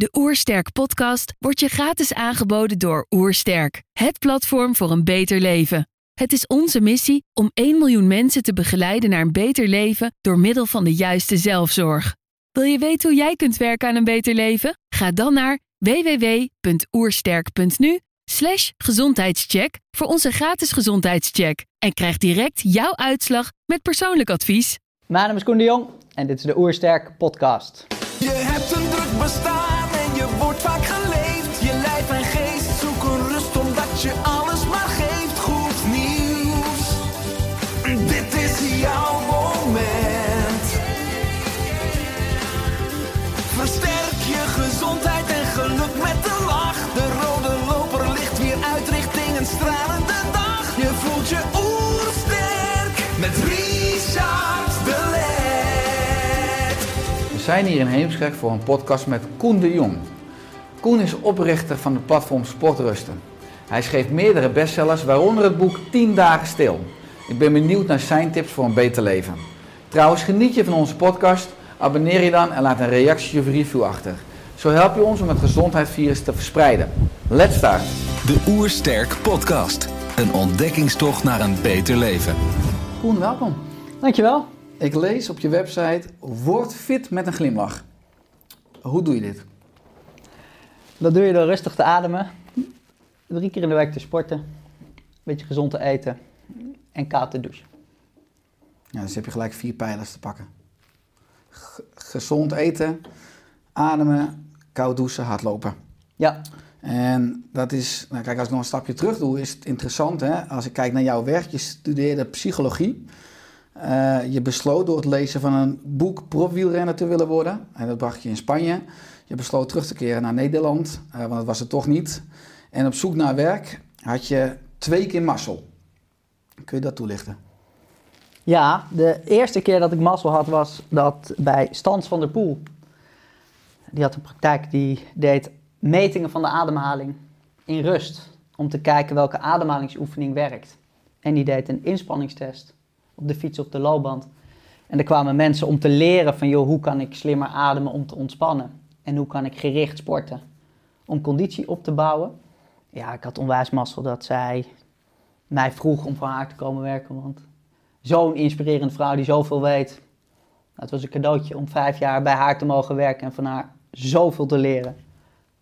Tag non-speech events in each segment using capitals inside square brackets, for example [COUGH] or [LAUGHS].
De Oersterk podcast wordt je gratis aangeboden door Oersterk, het platform voor een beter leven. Het is onze missie om 1 miljoen mensen te begeleiden naar een beter leven door middel van de juiste zelfzorg. Wil je weten hoe jij kunt werken aan een beter leven? Ga dan naar www.oersterk.nu slash gezondheidscheck voor onze gratis gezondheidscheck en krijg direct jouw uitslag met persoonlijk advies. Mijn naam is Koen de Jong en dit is de Oersterk podcast. Je hebt een druk bestaan zijn hier in Heemskerk voor een podcast met Koen de Jong. Koen is oprichter van het platform Sportrusten. Hij schreef meerdere bestsellers, waaronder het boek 10 dagen stil. Ik ben benieuwd naar zijn tips voor een beter leven. Trouwens, geniet je van onze podcast? Abonneer je dan en laat een reactie of review achter. Zo help je ons om het gezondheidsvirus te verspreiden. Let's start! De Oersterk Podcast. Een ontdekkingstocht naar een beter leven. Koen, welkom. Dankjewel. Ik lees op je website, word fit met een glimlach. Hoe doe je dit? Dat doe je door rustig te ademen, drie keer in de week te sporten, een beetje gezond te eten en koud te douchen. Ja, dus heb je gelijk vier pijlers te pakken. G- gezond eten, ademen, koud douchen, hardlopen. Ja, En dat is, nou kijk, als ik nog een stapje terug doe, is het interessant. Hè? Als ik kijk naar jouw werk, je studeerde psychologie. Eh, je besloot door het lezen van een boek profwielrenner te willen worden. En dat bracht je in Spanje. Je besloot terug te keren naar Nederland, eh, want dat was het toch niet. En op zoek naar werk had je twee keer mazzel. Kun je dat toelichten? ja, de eerste keer dat ik mazzel had was dat bij Stans van der Poel. Die had een praktijk die deed metingen van de ademhaling in rust. Om te kijken welke ademhalingsoefening werkt. En die deed een inspanningstest op de fiets op de loopband. En er kwamen mensen om te leren van, joh, hoe kan ik slimmer ademen om te ontspannen? En hoe kan ik gericht sporten om conditie op te bouwen? Ja, ik had onwijs mazzel dat zij mij vroeg om voor haar te komen werken. Want zo'n inspirerende vrouw die zoveel weet. Nou, Het was een cadeautje om vijf jaar bij haar te mogen werken en van haar zoveel te leren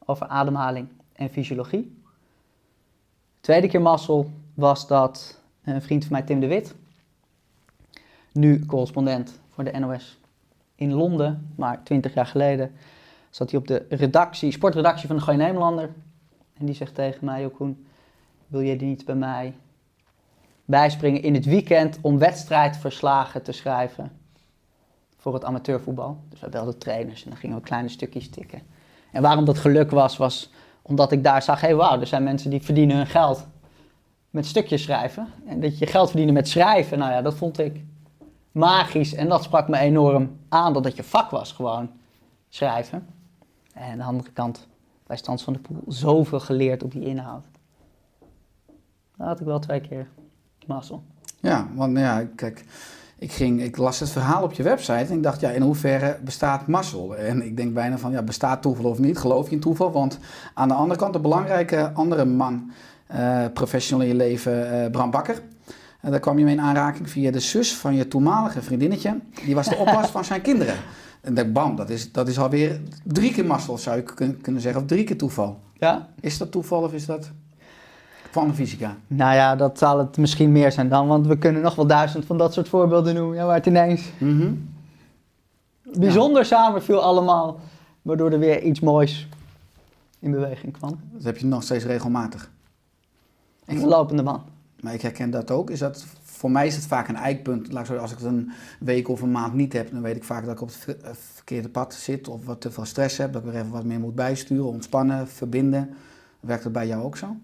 over ademhaling en fysiologie. Tweede keer mazzel was dat een vriend van mij, Tim de Wit, nu correspondent voor de NOS in Londen, maar twintig jaar geleden zat hij op de redactie, sportredactie van de Gooi Nederlander. En die zegt tegen mij, "Joh, Koen, wil je niet bij mij bijspringen in het weekend om wedstrijdverslagen te schrijven voor het amateurvoetbal? Dus we belden trainers en dan gingen we kleine stukjes tikken. En waarom dat geluk was, was omdat ik daar zag, hé hey, wauw, er zijn mensen die verdienen hun geld met stukjes schrijven. En dat je geld verdienen met schrijven, nou ja, dat vond ik magisch. En dat sprak me enorm aan, dat het je vak was gewoon schrijven. En aan de andere kant, bij Stans van de Poel, zoveel geleerd op die inhoud. Daar had ik wel twee keer mazzel. Ja, want nou ja, kijk, ik, ging, ik las het verhaal op je website en ik dacht, ja, in hoeverre bestaat mazzel? En ik denk bijna van, ja, bestaat toeval of niet? Geloof je in toeval? Want aan de andere kant, een belangrijke andere man, eh, professional in je leven, eh, Bram Bakker. En daar kwam je mee in aanraking via de zus van je toenmalige vriendinnetje. Die was de [LAUGHS] oppas van zijn kinderen. En dacht, bam, dat is, dat is alweer drie keer mazzel, zou je kun- kunnen zeggen. Of drie keer toeval. Ja? Is dat toeval of is dat kwantumfysica? Nou ja, dat zal het misschien meer zijn dan, want we kunnen nog wel duizend van dat soort voorbeelden noemen. Ja, waar het ineens Mhm. bijzonder samenviel allemaal, waardoor er weer iets moois in beweging kwam. Dat heb je nog steeds regelmatig. Een lopende man. Maar ik herken dat ook. Is dat, voor mij is het vaak een eikpunt. Als ik het een week of een maand niet heb, dan weet ik vaak dat ik op het eh, verkeerde pad zit of wat te veel stress heb. Dat ik weer even wat meer moet bijsturen, ontspannen, verbinden. Werkt dat bij jou ook zo?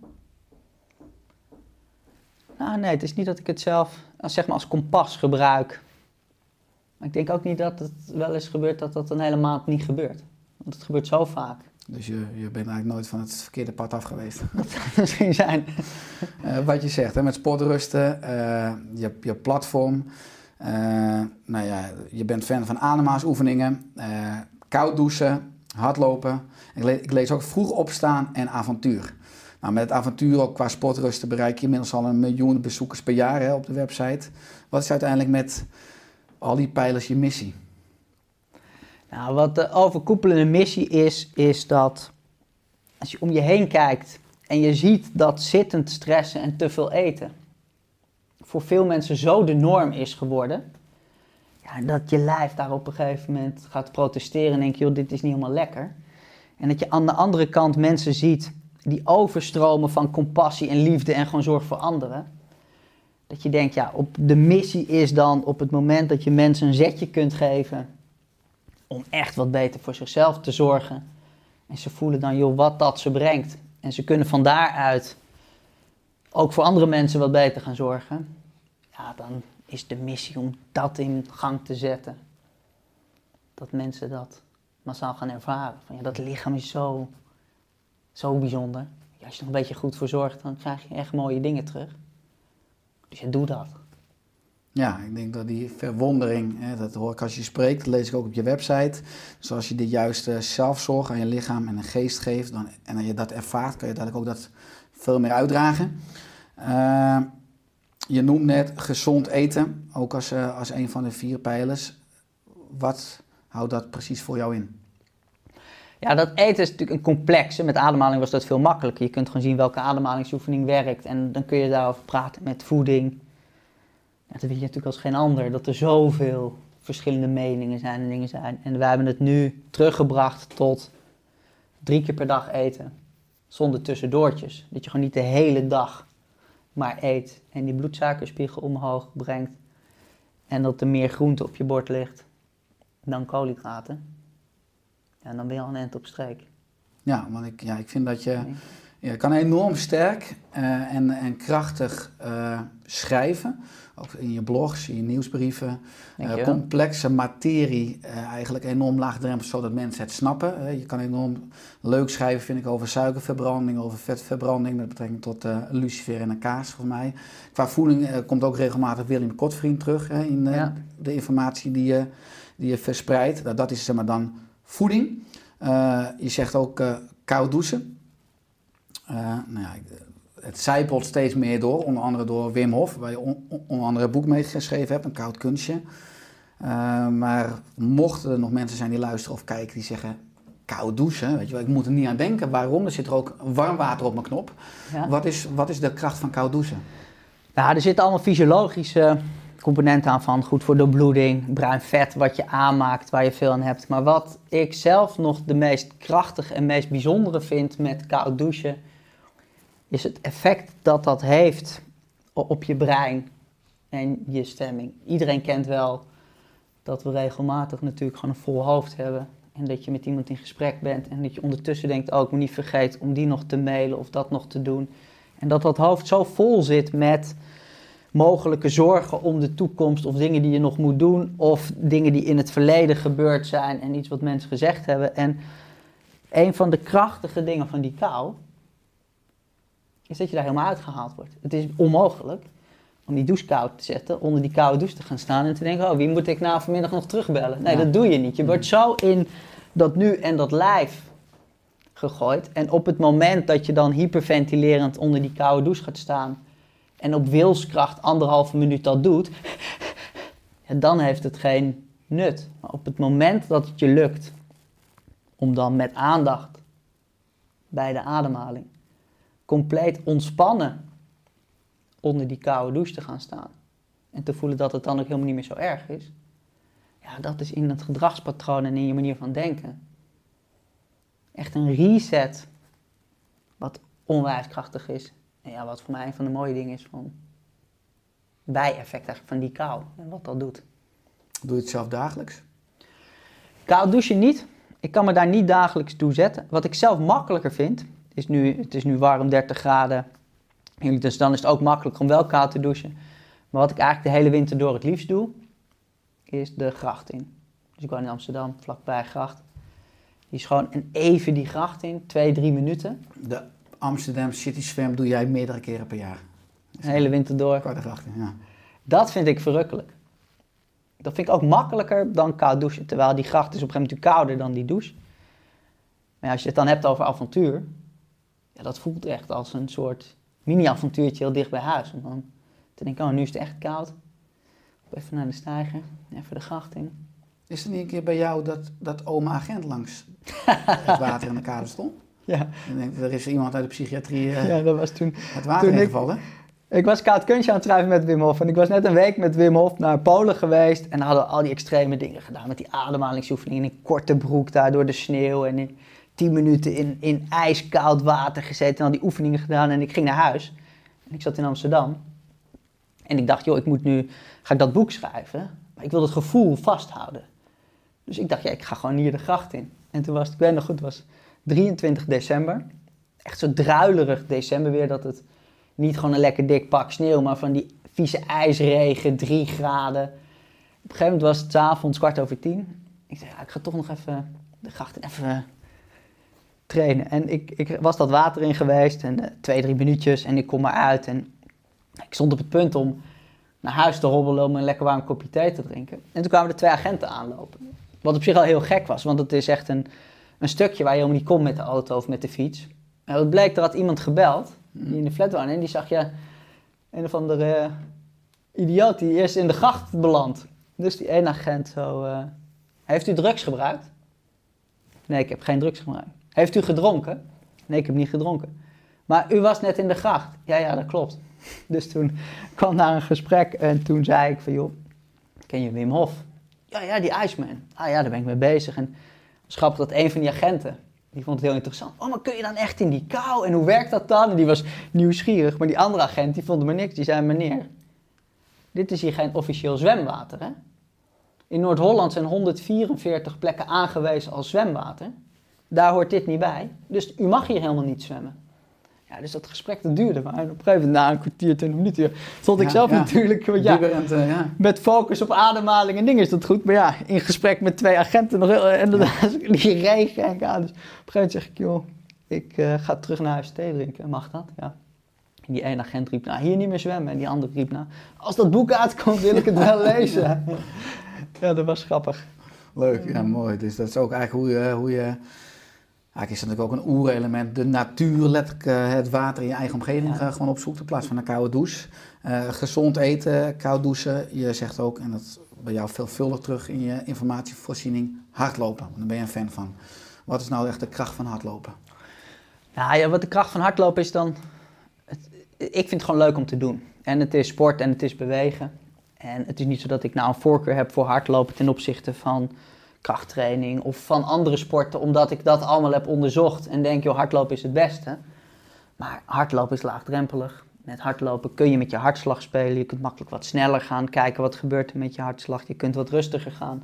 Nou nee, het is niet dat ik het zelf als, zeg maar als kompas gebruik. Maar ik denk ook niet dat het wel eens gebeurt dat dat een hele maand niet gebeurt. Want het gebeurt zo vaak. Dus je, je bent eigenlijk nooit van het verkeerde pad af geweest. [LAUGHS] Dat zou misschien zijn. [LAUGHS] Eh, wat je zegt, hè, met sportrusten, eh, je, je platform. eh, nou ja, je bent fan van ademhalingsoefeningen, koud douchen, hardlopen. Ik, le- ik lees ook vroeg opstaan en avontuur. Nou, met het avontuur ook qua sportrusten bereik je inmiddels al een miljoen bezoekers per jaar hè, op de website. Wat is uiteindelijk met al die pijlers je missie? Nou, wat de overkoepelende missie is, is dat als je om je heen kijkt en je ziet dat zittend stressen en te veel eten voor veel mensen zo de norm is geworden, ja, dat je lijf daar op een gegeven moment gaat protesteren en denkt, joh, dit is niet helemaal lekker. En dat je aan de andere kant mensen ziet die overstromen van compassie en liefde en gewoon zorg voor anderen. Dat je denkt, ja, op de missie is dan op het moment dat je mensen een zetje kunt geven om echt wat beter voor zichzelf te zorgen. En ze voelen dan, joh, wat dat ze brengt. En ze kunnen van daaruit ook voor andere mensen wat beter gaan zorgen. Ja, dan is de missie om dat in gang te zetten. Dat mensen dat massaal gaan ervaren. Van, ja, dat lichaam is zo, zo bijzonder. Als je er een beetje goed voor zorgt, dan krijg je echt mooie dingen terug. Dus ja, doe dat. Ja, ik denk dat die verwondering, hè, dat hoor ik als je spreekt, dat lees ik ook op je website. Dus als je de juiste zelfzorg aan je lichaam en een geest geeft dan, en dat je dat ervaart, kan je dadelijk ook dat veel meer uitdragen. Eh, je noemt net gezond eten, ook als, eh, als een van de vier pijlers. Wat houdt dat precies voor jou in? Ja, dat eten is natuurlijk een complexe. Met ademhaling was dat veel makkelijker. Je kunt gewoon zien welke ademhalingsoefening werkt. En dan kun je daarover praten met voeding. Ja, dat weet je natuurlijk als geen ander. Dat er zoveel verschillende meningen zijn en dingen zijn. En wij hebben het nu teruggebracht tot drie keer per dag eten. Zonder tussendoortjes. Dat je gewoon niet de hele dag maar eet. En die bloedsuikerspiegel omhoog brengt. En dat er meer groente op je bord ligt dan koolhydraten. Ja, dan ben je al een eind op streek. Ja, want ik, ja, ik vind dat je, je kan enorm sterk eh, en, en krachtig eh, schrijven. Ook in je blogs, in je nieuwsbrieven. Eh, complexe materie eh, eigenlijk enorm laagdrempelig, zodat mensen het snappen. Eh, je kan enorm leuk schrijven, vind ik, over suikerverbranding, over vetverbranding met betrekking tot lucifer en een kaas, voor mij. Qua voeding komt ook regelmatig Willem Kotvriend terug in Ja. de informatie die je, die je verspreidt. Nou, dat is zeg maar dan voeding. Je zegt ook koud douchen. Nou ja, het zijpelt steeds meer door, onder andere door Wim Hof, waar je on- on- onder andere een boek mee geschreven hebt, een koud kunstje. Eh, maar mochten er nog mensen zijn die luisteren of kijken die zeggen, koud douchen, weet je wel, ik moet er niet aan denken. Waarom? Er zit er ook warm water op mijn knop. Ja. Wat, is, wat is de kracht van koud douchen? Nou, er zitten allemaal fysiologische componenten aan van goed voor de bloeding, bruin vet wat je aanmaakt, waar je veel aan hebt. Maar wat ik zelf nog de meest krachtige en meest bijzondere vind met koud douchen, is het effect dat dat heeft op je brein en je stemming. Iedereen kent wel dat we regelmatig natuurlijk gewoon een vol hoofd hebben. En dat je met iemand in gesprek bent en dat je ondertussen denkt, oh ik moet niet vergeten om die nog te mailen of dat nog te doen. En dat dat hoofd zo vol zit met mogelijke zorgen om de toekomst of dingen die je nog moet doen of dingen die in het verleden gebeurd zijn en iets wat mensen gezegd hebben. En een van de krachtige dingen van die kou is dat je daar helemaal uitgehaald wordt. Het is onmogelijk om die douche koud te zetten, onder die koude douche te gaan staan en te denken, oh wie moet ik nou vanmiddag nog terugbellen? Nee, Ja. dat doe je niet. Je wordt zo in dat nu en dat lijf gegooid. En op het moment dat je dan hyperventilerend onder die koude douche gaat staan en op wilskracht anderhalve minuut dat doet, [LAUGHS] ja, dan heeft het geen nut. Maar op het moment dat het je lukt om dan met aandacht bij de ademhaling compleet ontspannen onder die koude douche te gaan staan en te voelen dat het dan ook helemaal niet meer zo erg is, ja, dat is in het gedragspatroon en in je manier van denken echt een reset wat onwijs krachtig is. En ja, wat voor mij een van de mooie dingen is van bijeffect eigenlijk van die kou en wat dat doet. Doe je het zelf dagelijks? Koud douchen niet. Ik kan me daar niet dagelijks toe zetten. Wat ik zelf makkelijker vind, is nu, het is nu warm, 30 graden. Dus dan is het ook makkelijker om wel koud te douchen. Maar wat ik eigenlijk de hele winter door het liefst doe, is de gracht in. Dus ik woon in Amsterdam, vlakbij gracht. Die is gewoon een even die gracht in, twee, drie minuten. De Amsterdam City Swam doe jij meerdere keren per jaar. De hele winter door. Kwart over acht, ja. Dat vind ik verrukkelijk. Dat vind ik ook makkelijker dan koud douchen. Terwijl die gracht is op een gegeven moment natuurlijk kouder dan die douche. Maar als je het dan hebt over avontuur, ja, dat voelt echt als een soort mini-avontuurtje heel dicht bij huis. Om dan te denken, oh, nu is het echt koud. Even naar de steiger, even de gracht in. Is er niet een keer bij jou dat, dat oma agent langs [LAUGHS] het water in de kade stond? Ja, Ik denk, er is iemand uit de psychiatrie eh, ja dat was toen. het water toen ik- ingevallen. Ik was koud kunstje aan het drijven met Wim Hof. En ik was net een week met Wim Hof naar Polen geweest. En hadden we al die extreme dingen gedaan. Met die ademhalingsoefeningen in een korte broek daar door de sneeuw. En in tien minuten in, in ijskoud water gezeten. En al die oefeningen gedaan. En ik ging naar huis. En ik zat in Amsterdam. En ik dacht, joh, ik moet nu... Ga ik dat boek schrijven? Maar ik wil het gevoel vasthouden. Dus ik dacht, ja, ik ga gewoon hier de gracht in. En toen was het, ik weet nog goed, het was 23 december. Echt zo druilerig december weer, dat het niet gewoon een lekker dik pak sneeuw, maar van die vieze ijsregen, 3 graden. Op een gegeven moment was het avonds kwart over tien. Ik zei, ja, ik ga toch nog even de gracht in even En ik, ik was dat water in geweest en eh, twee, drie minuutjes en ik kom maar uit. En ik stond op het punt om naar huis te hobbelen om een lekker warm kopje thee te drinken. En toen kwamen er twee agenten aanlopen. Wat op zich al heel gek was, want het is echt een, een stukje waar je helemaal niet komt met de auto of met de fiets. En het bleek, er had iemand gebeld, die in de flat woonde, en die zag, ja, een of andere eh, idioot die eerst in de gracht belandt. Dus die ene agent zo, eh, heeft u drugs gebruikt? Nee, ik heb geen drugs gebruikt. Heeft u gedronken? Nee, ik heb niet gedronken. Maar u was net in de gracht. Ja, ja, dat klopt. [LAUGHS] Dus toen kwam daar een gesprek en toen zei ik van, joh, ken je Wim Hof? Ja, ja, die Iceman. Ah ja, daar ben ik mee bezig. En grappig dat een van die agenten, die vond het heel interessant. Oh, maar kun je dan echt in die kou? En hoe werkt dat dan? En die was nieuwsgierig. Maar die andere agent, die vond maar niks. Die zei, meneer, dit is hier geen officieel zwemwater, hè? In Noord-Holland zijn 144 plekken aangewezen als zwemwater. Daar hoort dit niet bij. Dus u mag hier helemaal niet zwemmen. Ja, dus dat gesprek dat duurde maar. Op een gegeven moment, na een kwartier, twintig minuten, stond ik Ja, zelf ja. natuurlijk... Want ja, Bieberend, eh, ja. met focus op ademhaling en dingen is dat goed. Maar ja, in gesprek met twee agenten nog heel... En dan [LAUGHS] die regen en aan. Dus op een gegeven moment zeg ik, joh, ik eh, ga terug naar huis thee drinken. Mag dat? Ja. En die ene agent riep, nou, hier niet meer zwemmen. En die andere riep, nou, als dat boek uitkomt, wil ik het wel [LAUGHS] lezen. ja, dat was grappig. Leuk, ja, mooi. Dus dat is ook eigenlijk hoe je. Hoe je Eigenlijk is het natuurlijk ook een oerelement. De natuur, letterlijk eh, het water in je eigen omgeving Ja. eh, gewoon opzoekt in plaats van een koude douche. Eh, gezond eten, koud douchen. Je zegt ook, en dat bij jou veelvuldig terug in je informatievoorziening, hardlopen. Daar ben je een fan van. Wat is nou echt de kracht van hardlopen? Nou ja, wat de kracht van hardlopen is dan... Het, ik vind het gewoon leuk om te doen. En het is sport en het is bewegen. En het is niet zo dat ik nou een voorkeur heb voor hardlopen ten opzichte van krachttraining of van andere sporten, omdat ik dat allemaal heb onderzocht en denk, joh, hardlopen is het beste. Maar hardlopen is laagdrempelig. Met hardlopen kun je met je hartslag spelen, je kunt makkelijk wat sneller gaan, kijken wat gebeurt er met je hartslag. Je kunt wat rustiger gaan,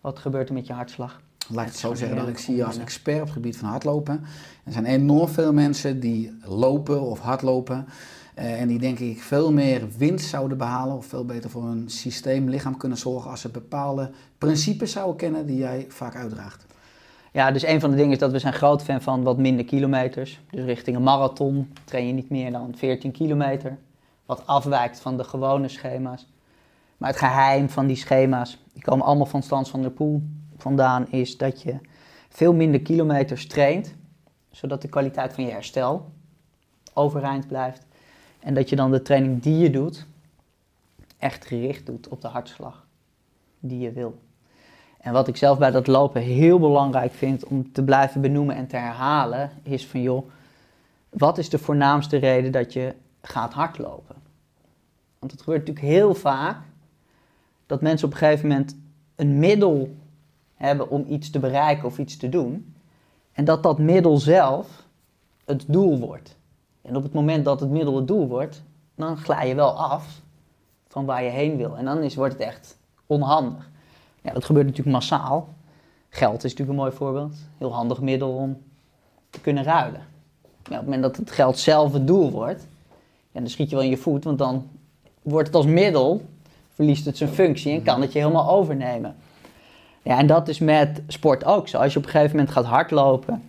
wat gebeurt er met je hartslag. Laat ik het zo zeggen dat ik zie je als expert op het gebied van hardlopen. Er zijn enorm veel mensen die lopen of hardlopen. Eh, en die denk ik veel meer winst zouden behalen of veel beter voor hun systeem, lichaam kunnen zorgen als ze bepaalde principes zouden kennen die jij vaak uitdraagt. Ja, dus een van de dingen is dat we zijn groot fan van wat minder kilometers. Dus richting een marathon train je niet meer dan 14 kilometer. Wat afwijkt van de gewone schema's. Maar het geheim van die schema's, die komen allemaal van Stans van der Poel vandaan, is dat je veel minder kilometers traint. Zodat de kwaliteit van je herstel overeind blijft. En dat je dan de training die je doet, echt gericht doet op de hartslag die je wil. En wat ik zelf bij dat lopen heel belangrijk vind om te blijven benoemen en te herhalen, is van joh, wat is de voornaamste reden dat je gaat hardlopen? Want het gebeurt natuurlijk heel vaak dat mensen op een gegeven moment een middel hebben om iets te bereiken of iets te doen. En dat dat middel zelf het doel wordt. En op het moment dat het middel het doel wordt, dan glij je wel af van waar je heen wil. En dan is, wordt het echt onhandig. Ja, dat gebeurt natuurlijk massaal. Geld is natuurlijk een mooi voorbeeld. Heel handig middel om te kunnen ruilen. Maar op het moment dat het geld zelf het doel wordt, ja, dan schiet je wel in je voet, want dan wordt het als middel, verliest het zijn functie en kan het je helemaal overnemen. Ja, en dat is met sport ook zo. Als je op een gegeven moment gaat hardlopen,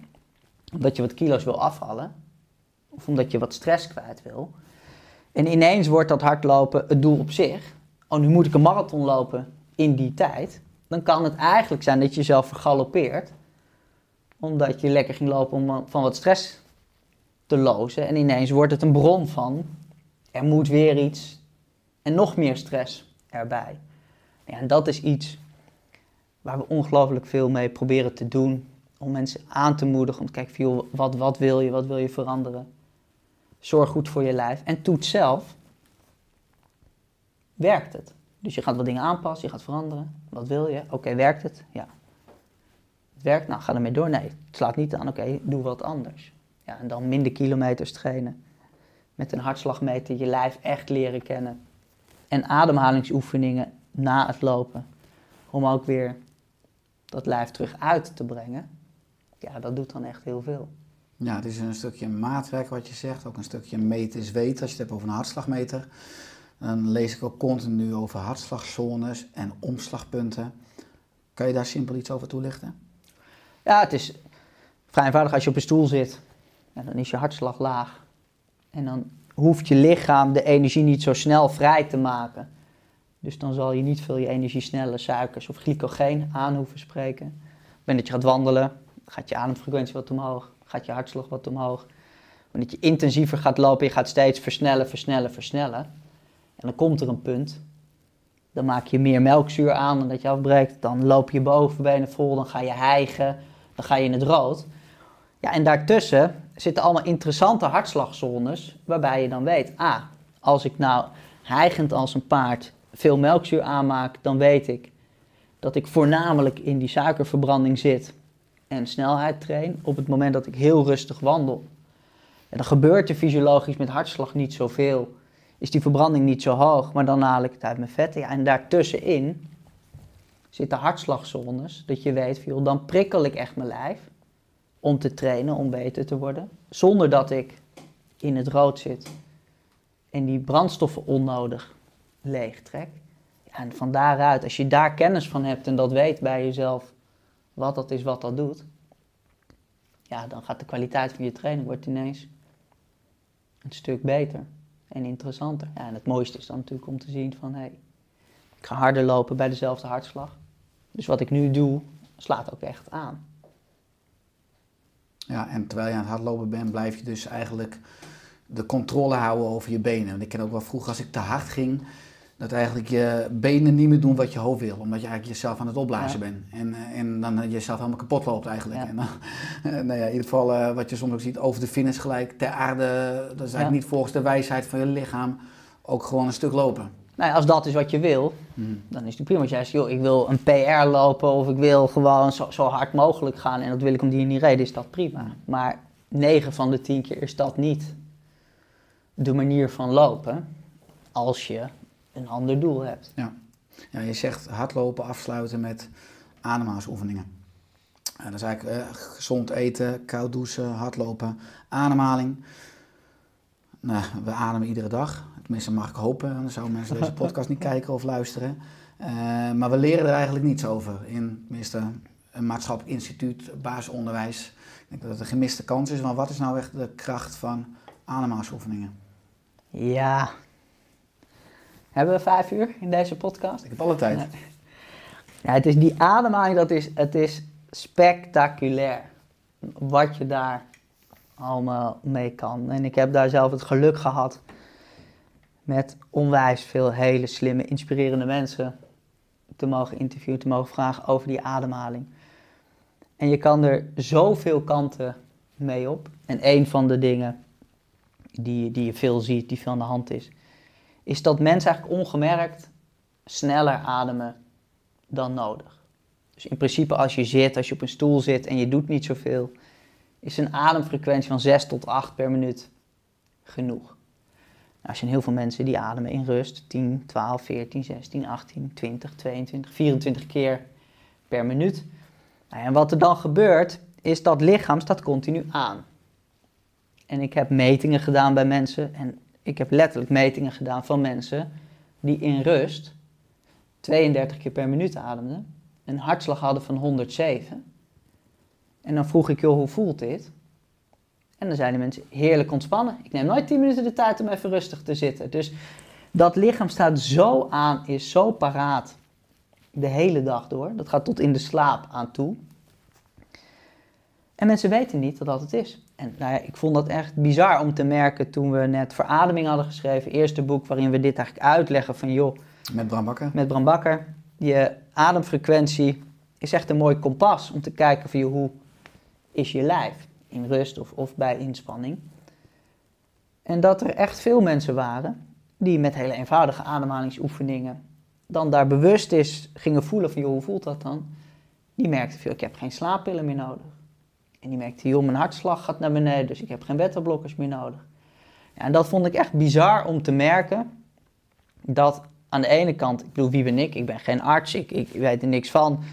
omdat je wat kilo's wil afvallen, of omdat je wat stress kwijt wil, en ineens wordt dat hardlopen het doel op zich. Oh, nu moet ik een marathon lopen in die tijd. Dan kan het eigenlijk zijn dat je jezelf vergalopeert. omdat je lekker ging lopen om van wat stress te lozen. En ineens wordt het een bron van, er moet weer iets en nog meer stress erbij. Ja, en dat is iets waar we ongelooflijk veel mee proberen te doen. Om mensen aan te moedigen om te kijken, wat, wat wil je, wat wil je veranderen. Zorg goed voor je lijf en toets zelf. Werkt het? Dus je gaat wat dingen aanpassen, je gaat veranderen. Wat wil je? Oké, werkt het? Ja. Het werkt? Nou, ga ermee door. Nee, het slaat niet aan. Oké, doe wat anders. Ja, en dan minder kilometers trainen. Met een hartslagmeter je lijf echt leren kennen. En ademhalingsoefeningen na het lopen. Om ook weer dat lijf terug uit te brengen. Ja, dat doet dan echt heel veel. Ja, het is een stukje maatwerk wat je zegt. Ook een stukje meten is weten als je het hebt over een hartslagmeter. Dan lees ik ook continu over hartslagzones en omslagpunten. Kan je daar simpel iets over toelichten? Ja, het is vrij eenvoudig als je op een stoel zit. Dan is je hartslag laag. En dan hoeft je lichaam de energie niet zo snel vrij te maken. Dus dan zal je niet veel je energie snelle suikers of glycogeen aan hoeven spreken. Op dat je gaat wandelen, gaat je ademfrequentie wat omhoog, gaat je hartslag wat omhoog. Wanneer je intensiever gaat lopen, je gaat steeds versnellen, versnellen, versnellen. En dan komt er een punt. Dan maak je meer melkzuur aan dan dat je afbreekt. Dan loop je bovenbenen vol, dan ga je hijgen, dan ga je in het rood. Ja, en daartussen zitten allemaal interessante hartslagzones, waarbij je dan weet, ah, als ik nou hijgend als een paard veel melkzuur aanmaak, dan weet ik dat ik voornamelijk in die suikerverbranding zit en snelheid train. Op het moment dat ik heel rustig wandel, en dan gebeurt er fysiologisch met hartslag niet zoveel, is die verbranding niet zo hoog, maar dan haal ik het uit mijn vetten. Ja, en daartussenin zitten hartslagzones, dat je weet, joh, dan prikkel ik echt mijn lijf om te trainen, om beter te worden, zonder dat ik in het rood zit en die brandstoffen onnodig leegtrek. En van daaruit, als je daar kennis van hebt en dat weet bij jezelf, wat dat is, wat dat doet, ja, dan gaat de kwaliteit van je training wordt ineens een stuk beter en interessanter. Ja, en het mooiste is dan natuurlijk om te zien van, hey, ik ga harder lopen bij dezelfde hartslag. Dus wat ik nu doe, slaat ook echt aan. Ja, en terwijl je aan het hardlopen bent, blijf je dus eigenlijk de controle houden over je benen. Want ik ken ook wel vroeger als ik te hard ging, dat eigenlijk je benen niet meer doen wat je hoofd wil. Omdat je eigenlijk jezelf aan het opblazen bent. En, eh, en dan jezelf helemaal kapot loopt eigenlijk. En dan, [LAUGHS] nou ja, in ieder geval uh, wat je soms ook ziet, over de finish gelijk, ter aarde. Dat is eigenlijk niet volgens de wijsheid van je lichaam. Ook gewoon een stuk lopen. Nou ja, als dat is wat je wil, hmm. dan is het prima. Als jij zegt, joh, ik wil een PR lopen of ik wil gewoon zo, zo hard mogelijk gaan en dat wil ik om die die reden, is dat prima. Maar 9 van de 10 keer is dat niet de manier van lopen als je een ander doel hebt. Ja, ja je zegt hardlopen afsluiten met ademhalingsoefeningen. Uh, dat is eigenlijk uh, gezond eten, koud douchen, hardlopen, ademhaling. Nou, we ademen iedere dag. Tenminste, mag ik hopen. Anders zouden mensen deze [LAUGHS] podcast niet kijken of luisteren. Uh, maar we leren er eigenlijk niets over. In tenminste, een maatschappelijk instituut, basisonderwijs. Ik denk dat het een gemiste kans is. Maar wat is nou echt de kracht van ademhalingsoefeningen? Ja. Hebben we vijf uur in deze podcast? Ik heb alle tijd. Ja, het is die ademhaling, dat is, het is spectaculair. Wat je daar allemaal mee kan. En ik heb daar zelf het geluk gehad met onwijs veel hele slimme, inspirerende mensen te mogen interviewen, te mogen vragen over die ademhaling. En je kan er zoveel kanten mee op. En een van de dingen die, die je veel ziet, die veel aan de hand is, is dat mensen eigenlijk ongemerkt sneller ademen dan nodig. Dus in principe als je zit, als je op een stoel zit en je doet niet zoveel, is een ademfrequentie van 6 tot 8 per minuut genoeg. Nou, er zijn heel veel mensen die ademen in rust 10, 12, 14, 16, 18, 20, 22, 24 keer per minuut. Nou, en wat er dan gebeurt, is dat lichaam staat continu aan. En ik heb metingen gedaan bij mensen en ik heb letterlijk metingen gedaan van mensen die in rust 32 keer per minuut ademden, een hartslag hadden van 107. En dan vroeg ik, joh, hoe voelt dit? En dan zeiden mensen, heerlijk ontspannen. Ik neem nooit 10 minuten de tijd om even rustig te zitten. Dus dat lichaam staat zo aan, is zo paraat de hele dag door. Dat gaat tot in de slaap aan toe. En mensen weten niet dat dat het is. En nou ja, ik vond dat echt bizar om te merken toen we net Verademing hadden geschreven. Eerste boek waarin we dit eigenlijk uitleggen van joh, Met Bram Bakker. met Bram Bakker. Je ademfrequentie is echt een mooi kompas om te kijken van joh, hoe is je lijf in rust of, of bij inspanning. En dat er echt veel mensen waren die met hele eenvoudige ademhalingsoefeningen dan daar bewust is gingen voelen van joh, hoe voelt dat dan? Die merkten veel, ik heb geen slaappillen meer nodig. En die merkte, joh, mijn hartslag gaat naar beneden, dus ik heb geen beta-blokkers meer nodig. Ja, en dat vond ik echt bizar om te merken, dat aan de ene kant, ik bedoel, wie ben ik? Ik ben geen arts, ik, ik weet er niks van,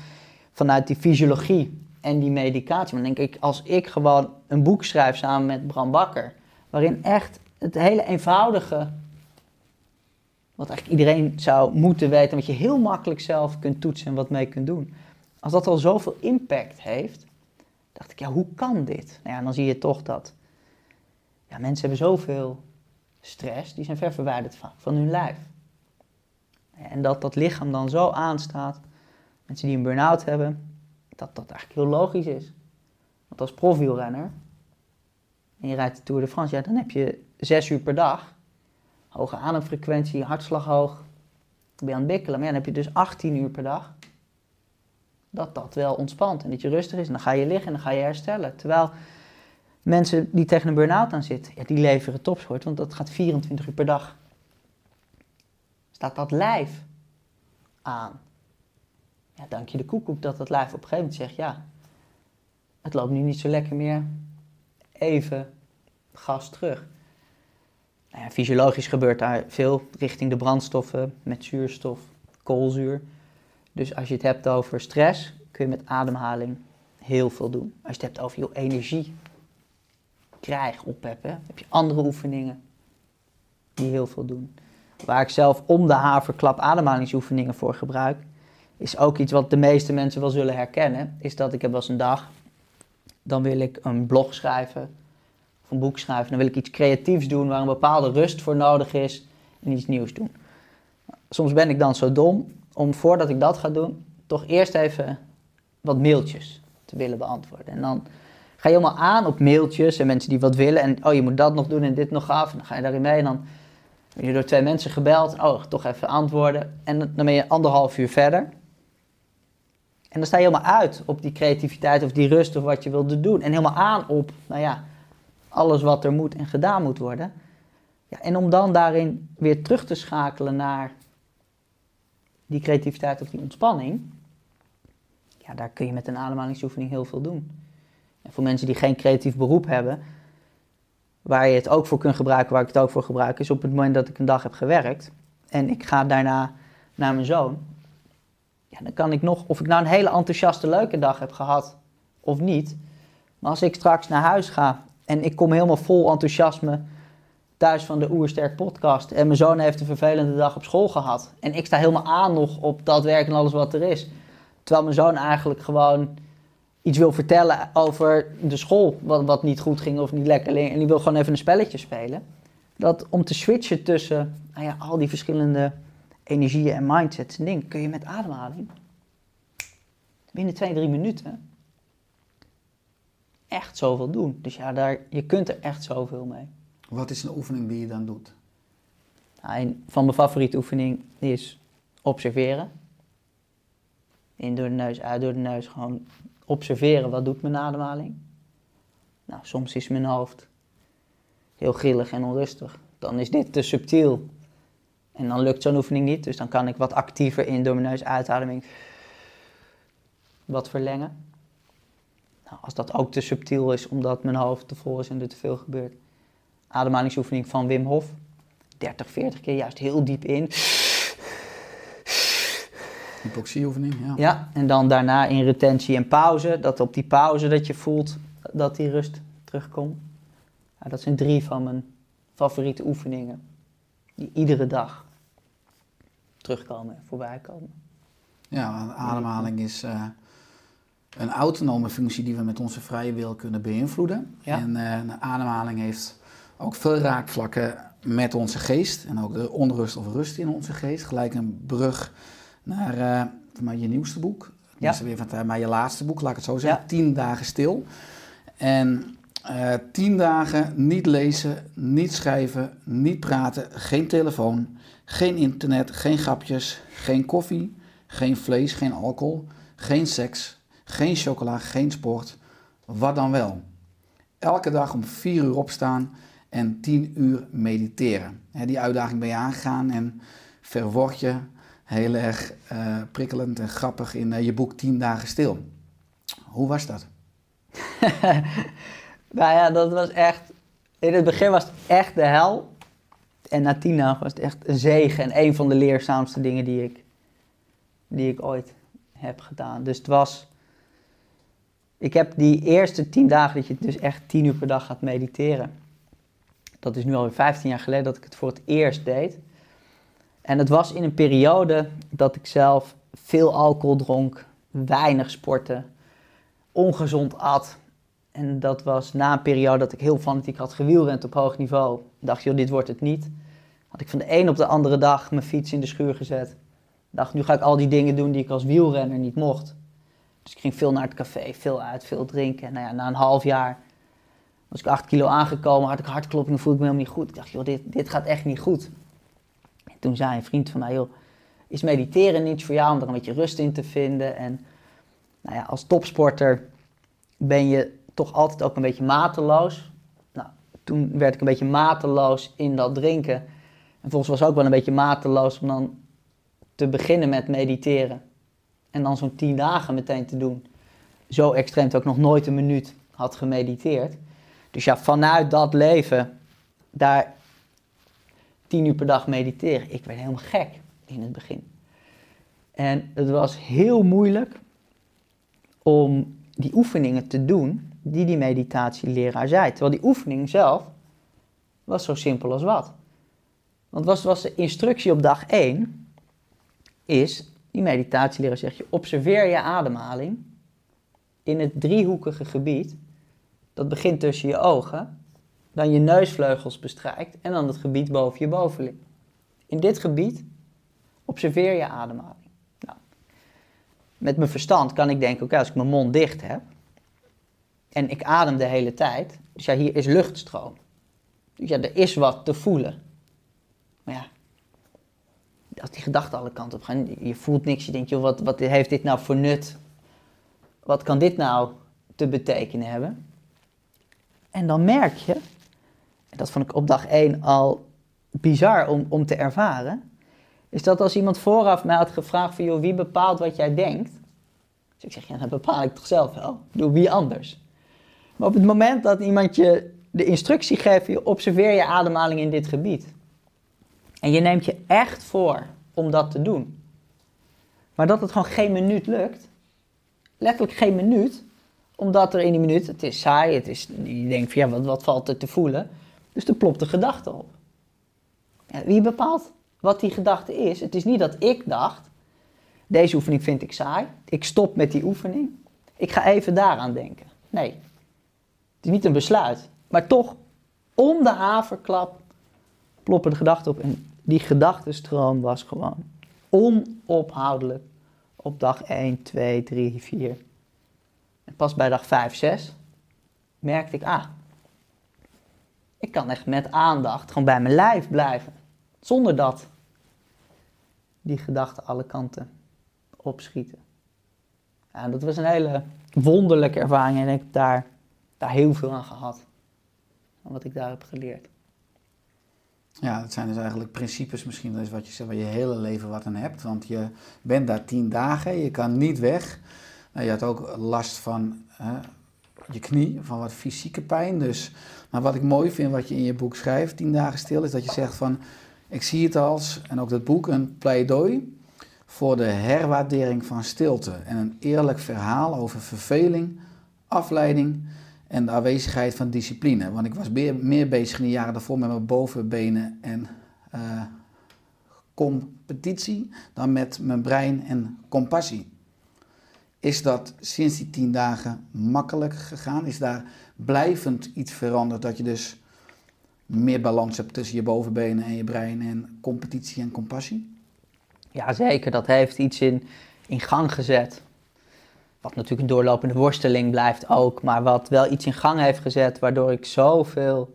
vanuit die fysiologie en die medicatie. Maar dan denk ik, als ik gewoon een boek schrijf samen met Bram Bakker, waarin echt het hele eenvoudige, wat eigenlijk iedereen zou moeten weten, wat je heel makkelijk zelf kunt toetsen en wat mee kunt doen. Als dat al zoveel impact heeft, dacht ik, ja, hoe kan dit? Nou ja, dan zie je toch dat ja, mensen hebben zoveel stress, die zijn ver verwijderd vaak van hun lijf. En dat dat lichaam dan zo aanstaat, mensen die een burn-out hebben, dat dat eigenlijk heel logisch is. Want als profielrenner, en je rijdt de Tour de France, ja, dan heb je zes uur per dag, hoge ademfrequentie, hartslag hoog, ben je aan het bikkelen, maar ja, dan heb je dus 18 uur per dag dat dat wel ontspant en dat je rustig is. En dan ga je liggen en dan ga je herstellen. Terwijl mensen die tegen een burn-out aan zitten, ja, die leveren topsport, want dat gaat 24 uur per dag. Staat dat lijf aan. Ja, dank je de koekoek dat dat lijf op een gegeven moment zegt, ja, het loopt nu niet zo lekker meer. Even gas terug. Nou ja, fysiologisch gebeurt daar veel richting de brandstoffen met zuurstof, koolzuur. Dus als je het hebt over stress, kun je met ademhaling heel veel doen. Als je het hebt over je energie, krijg, oppeppen, heb je andere oefeningen die heel veel doen. Waar ik zelf om de haverklap ademhalingsoefeningen voor gebruik, is ook iets wat de meeste mensen wel zullen herkennen. Is dat ik heb wel een dag, dan wil ik een blog schrijven of een boek schrijven. Dan wil ik iets creatiefs doen waar een bepaalde rust voor nodig is en iets nieuws doen. Soms ben ik dan zo dom om voordat ik dat ga doen, toch eerst even wat mailtjes te willen beantwoorden. En dan ga je helemaal aan op mailtjes en mensen die wat willen. En oh, je moet dat nog doen en dit nog af. En dan ga je daarin mee en dan word je door twee mensen gebeld. Oh, toch even antwoorden. En dan ben je anderhalf uur verder. En dan sta je helemaal uit op die creativiteit of die rust of wat je wilde doen. En helemaal aan op, nou ja, alles wat er moet en gedaan moet worden. Ja, en om dan daarin weer terug te schakelen naar die creativiteit of die ontspanning, ja, daar kun je met een ademhalingsoefening heel veel doen. En voor mensen die geen creatief beroep hebben, waar je het ook voor kunt gebruiken, waar ik het ook voor gebruik, is op het moment dat ik een dag heb gewerkt en ik ga daarna naar mijn zoon, ja, dan kan ik nog, of ik nou een hele enthousiaste, leuke dag heb gehad of niet, maar als ik straks naar huis ga en ik kom helemaal vol enthousiasme thuis van de Oersterk podcast en mijn zoon heeft een vervelende dag op school gehad en ik sta helemaal aan nog op dat werk en alles wat er is, terwijl mijn zoon eigenlijk gewoon iets wil vertellen over de school, wat, wat niet goed ging of niet lekker ging. En die wil gewoon even een spelletje spelen. Dat om te switchen tussen nou ja, al die verschillende energieën en mindsets en dingen, kun je met ademhaling binnen twee, drie minuten echt zoveel doen. Dus ja, daar, je kunt er echt zoveel mee. Wat is een oefening die je dan doet? Nou, een van mijn favoriete oefening is observeren. In door de neus, uit door de neus. Gewoon observeren wat doet mijn ademhaling. Nou, soms is mijn hoofd heel grillig en onrustig. Dan is dit te subtiel. En dan lukt zo'n oefening niet. Dus dan kan ik wat actiever in door mijn neus uitademing wat verlengen. Nou, als dat ook te subtiel is omdat mijn hoofd te vol is en er te veel gebeurt. Ademhalingsoefening van Wim Hof. 30, 40 keer juist heel diep in. Hypoxieoefening, ja. Ja, en dan daarna in retentie en pauze. Dat op die pauze dat je voelt dat die rust terugkomt. Ja, dat zijn drie van mijn favoriete oefeningen. Die iedere dag terugkomen en voorbij komen. Ja, ademhaling is eh, een autonome functie die we met onze vrije wil kunnen beïnvloeden. Ja. En een ademhaling heeft ook veel raakvlakken met onze geest. En ook de onrust of rust in onze geest. Gelijk een brug naar eh, mij je nieuwste boek. Ja. Weer van mij je laatste boek, laat ik het zo zeggen. Ja. Tien dagen stil. En eh, tien dagen niet lezen, niet schrijven, niet praten, geen telefoon, geen internet, geen grapjes, geen koffie, geen vlees, geen alcohol, geen seks, geen chocola, geen sport. Wat dan wel? Elke dag om vier uur opstaan en tien uur mediteren. Die uitdaging ben je aangegaan en verword je heel erg eh, prikkelend en grappig in eh, je boek 10 dagen stil. Hoe was dat? [LAUGHS] Nou ja, dat was echt. In het begin was het echt de hel. En na tien dagen was het echt een zegen. En een van de leerzaamste dingen die ik, die ik ooit heb gedaan. Dus het was. Ik heb die eerste tien dagen dat je dus echt tien uur per dag gaat mediteren. Dat is nu alweer 15 jaar geleden dat ik het voor het eerst deed. En het was in een periode dat ik zelf veel alcohol dronk, weinig sportte, ongezond at. En dat was na een periode dat ik heel fanatiek had gewielrend op hoog niveau. Dacht, joh, dit wordt het niet. Had ik van de een op de andere dag mijn fiets in de schuur gezet. dacht, nu ga ik al die dingen doen die ik als wielrenner niet mocht. Dus ik ging veel naar het café, veel uit, veel drinken. En nou ja, na een half jaar was ik acht kilo aangekomen, had ik hartkloppingen, voelde ik me helemaal niet goed. Ik dacht, joh, dit, dit gaat echt niet goed. En toen zei een vriend van mij, joh, is mediteren niet voor jou om er een beetje rust in te vinden? En nou ja, als topsporter ben je toch altijd ook een beetje mateloos. Nou, toen werd ik een beetje mateloos in dat drinken. En volgens was ook wel een beetje mateloos om dan te beginnen met mediteren. En dan zo'n tien dagen meteen te doen. Zo extreem dat ik nog nooit een minuut had gemediteerd. Dus ja, vanuit dat leven, daar tien uur per dag mediteren. Ik werd helemaal gek in het begin. En het was heel moeilijk om die oefeningen te doen die die meditatieleraar zei. Terwijl die oefening zelf was zo simpel als wat. Want was, was de instructie op dag 1 is, die meditatieleraar zegt je, observeer je ademhaling in het driehoekige gebied. Dat begint tussen je ogen, dan je neusvleugels bestrijkt en dan het gebied boven je bovenlip. In dit gebied observeer je ademhaling. Nou, met mijn verstand kan ik denken, oké, als ik mijn mond dicht heb en ik adem de hele tijd, dus ja, hier is luchtstroom. Dus ja, er is wat te voelen. Maar ja, als die gedachten alle kanten op gaan, je voelt niks, je denkt, joh, wat, wat heeft dit nou voor nut? Wat kan dit nou te betekenen hebben? En dan merk je, en dat vond ik op dag 1 al bizar om, om te ervaren, is dat als iemand vooraf mij had gevraagd van, joh, wie bepaalt wat jij denkt? Dus ik zeg, ja, dat bepaal ik toch zelf wel. Doe wie anders. Maar op het moment dat iemand je de instructie geeft, je observeer je ademhaling in dit gebied. En je neemt je echt voor om dat te doen. Maar dat het gewoon geen minuut lukt, letterlijk geen minuut, omdat er in die minuut, het is saai, het is, je denkt van ja, wat, wat valt er te voelen? Dus er plopt de gedachte op. Ja, wie bepaalt wat die gedachte is? Het is niet dat ik dacht, deze oefening vind ik saai, ik stop met die oefening, ik ga even daaraan denken. Nee, het is niet een besluit, maar toch, om de haverklap ploppen de gedachten op. En die gedachtenstroom was gewoon onophoudelijk op dag 1, 2, 3, 4. En pas bij dag 5, 6 merkte ik, ah, ik kan echt met aandacht gewoon bij mijn lijf blijven. Zonder dat die gedachten alle kanten opschieten. Ja, dat was een hele wonderlijke ervaring en ik heb daar, daar heel veel aan gehad. Wat ik daar heb geleerd. Ja, dat zijn dus eigenlijk principes misschien, dat is wat je zegt, waar je hele leven wat aan hebt. Want je bent daar tien dagen, je kan niet weg. Nou, je had ook last van hè, je knie, van wat fysieke pijn. Dus, maar wat ik mooi vind, wat je in je boek schrijft, tien dagen stil, is dat je zegt van, ik zie het als, en ook dat boek, een pleidooi voor de herwaardering van stilte. En een eerlijk verhaal over verveling, afleiding en de aanwezigheid van discipline. Want ik was meer, bezig in de jaren daarvoor met mijn bovenbenen en uh, competitie dan met mijn brein en compassie. Is dat sinds die tien dagen makkelijk gegaan? Is daar blijvend iets veranderd dat je dus meer balans hebt tussen je bovenbenen en je brein en competitie en compassie? Ja, zeker. Dat heeft iets in, in gang gezet. wat natuurlijk een doorlopende worsteling blijft ook, maar wat wel iets in gang heeft gezet, waardoor ik zoveel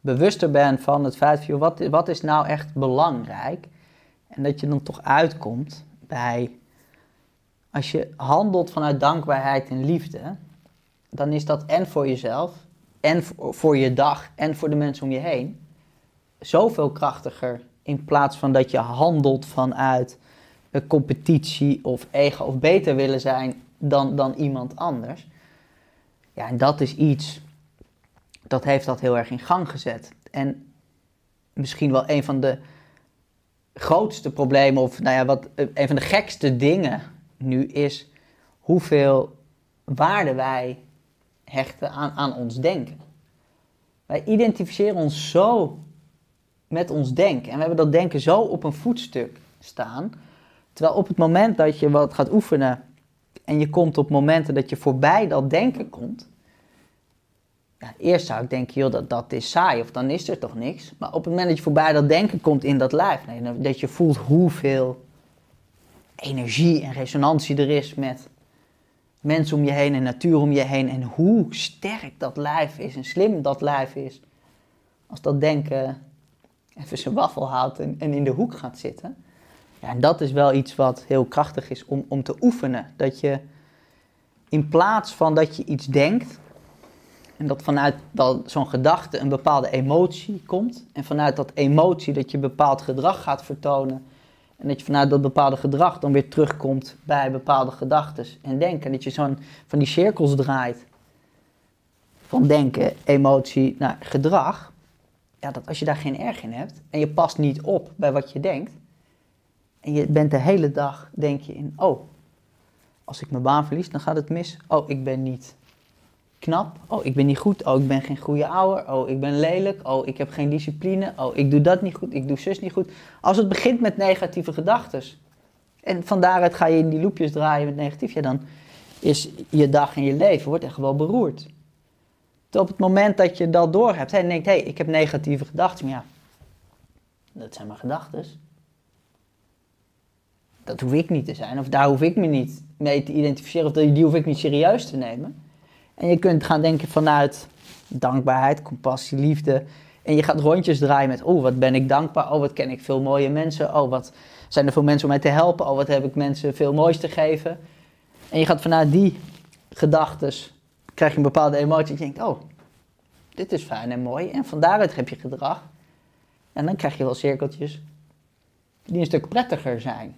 bewuster ben van het feit van, wat, wat is nou echt belangrijk? En dat je dan toch uitkomt bij, als je handelt vanuit dankbaarheid en liefde, dan is dat en voor jezelf, en voor, je dag, en voor de mensen om je heen, zoveel krachtiger in plaats van dat je handelt vanuit een competitie of ego of beter willen zijn dan, dan iemand anders. Ja, en dat is iets, dat heeft dat heel erg in gang gezet. En misschien wel een van de grootste problemen, of nou ja, wat, een van de gekste dingen nu is hoeveel waarde wij hechten aan, aan ons denken. Wij identificeren ons zo met ons denken. En we hebben dat denken zo op een voetstuk staan. Terwijl op het moment dat je wat gaat oefenen en je komt op momenten dat je voorbij dat denken komt. Ja, eerst zou ik denken, joh, dat, dat is saai of dan is er toch niks. Maar op het moment dat je voorbij dat denken komt in dat lijf, nee, dat je voelt hoeveel energie en resonantie er is met mensen om je heen en natuur om je heen. En hoe sterk dat lijf is en slim dat lijf is. Als dat denken even zijn waffel houdt en, in de hoek gaat zitten. Ja, en dat is wel iets wat heel krachtig is om, om te oefenen. Dat je in plaats van dat je iets denkt, en dat vanuit zo'n gedachte een bepaalde emotie komt, en vanuit dat emotie dat je bepaald gedrag gaat vertonen, en dat je vanuit dat bepaalde gedrag dan weer terugkomt bij bepaalde gedachten en denken. Dat je zo'n van die cirkels draait. Van denken, emotie naar gedrag. Ja, dat als je daar geen erg in hebt en je past niet op bij wat je denkt, en je bent de hele dag, denk je in, oh, als ik mijn baan verlies, dan gaat het mis. Oh, ik ben niet knap. Oh, ik ben niet goed. Oh, ik ben geen goede ouder. Oh, ik ben lelijk. Oh, ik heb geen discipline. Oh, ik doe dat niet goed. Ik doe zus niet goed. Als het begint met negatieve gedachten. En van daaruit ga je in die loopjes draaien met negatief. Ja, dan is je dag en je leven wordt echt wel beroerd. Tot op het moment dat je dat doorhebt en denkt, hé, hey, ik heb negatieve gedachten. Maar ja, dat zijn mijn gedachten dat hoef ik niet te zijn. Of daar hoef ik me niet mee te identificeren. Of die hoef ik niet serieus te nemen. En je kunt gaan denken vanuit dankbaarheid, compassie, liefde. En je gaat rondjes draaien met, oh, wat ben ik dankbaar. Oh, wat ken ik veel mooie mensen. Oh, wat zijn er veel mensen om mij te helpen. Oh, wat heb ik mensen veel moois te geven. En je gaat vanuit die gedachten, krijg je een bepaalde emotie. En je denkt, oh, dit is fijn en mooi. En van daaruit heb je gedrag. En dan krijg je wel cirkeltjes die een stuk prettiger zijn.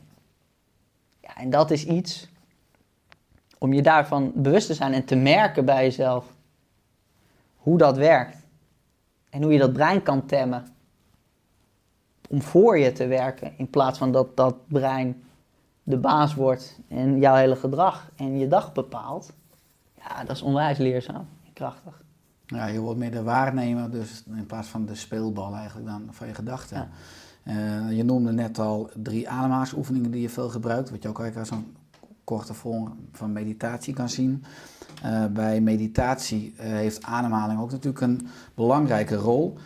Ja, en dat is iets om je daarvan bewust te zijn en te merken bij jezelf hoe dat werkt. En hoe je dat brein kan temmen. Om voor je te werken in plaats van dat dat brein de baas wordt en jouw hele gedrag en je dag bepaalt. Ja, dat is onwijs leerzaam en krachtig. Ja, je wordt meer de waarnemer, dus in plaats van de speelbal eigenlijk dan van je gedachten. Ja. Uh, je noemde net al drie ademhalingsoefeningen die je veel gebruikt, wat je ook eigenlijk als een korte vorm van meditatie kan zien. Uh, bij meditatie uh, heeft ademhaling ook natuurlijk een belangrijke rol.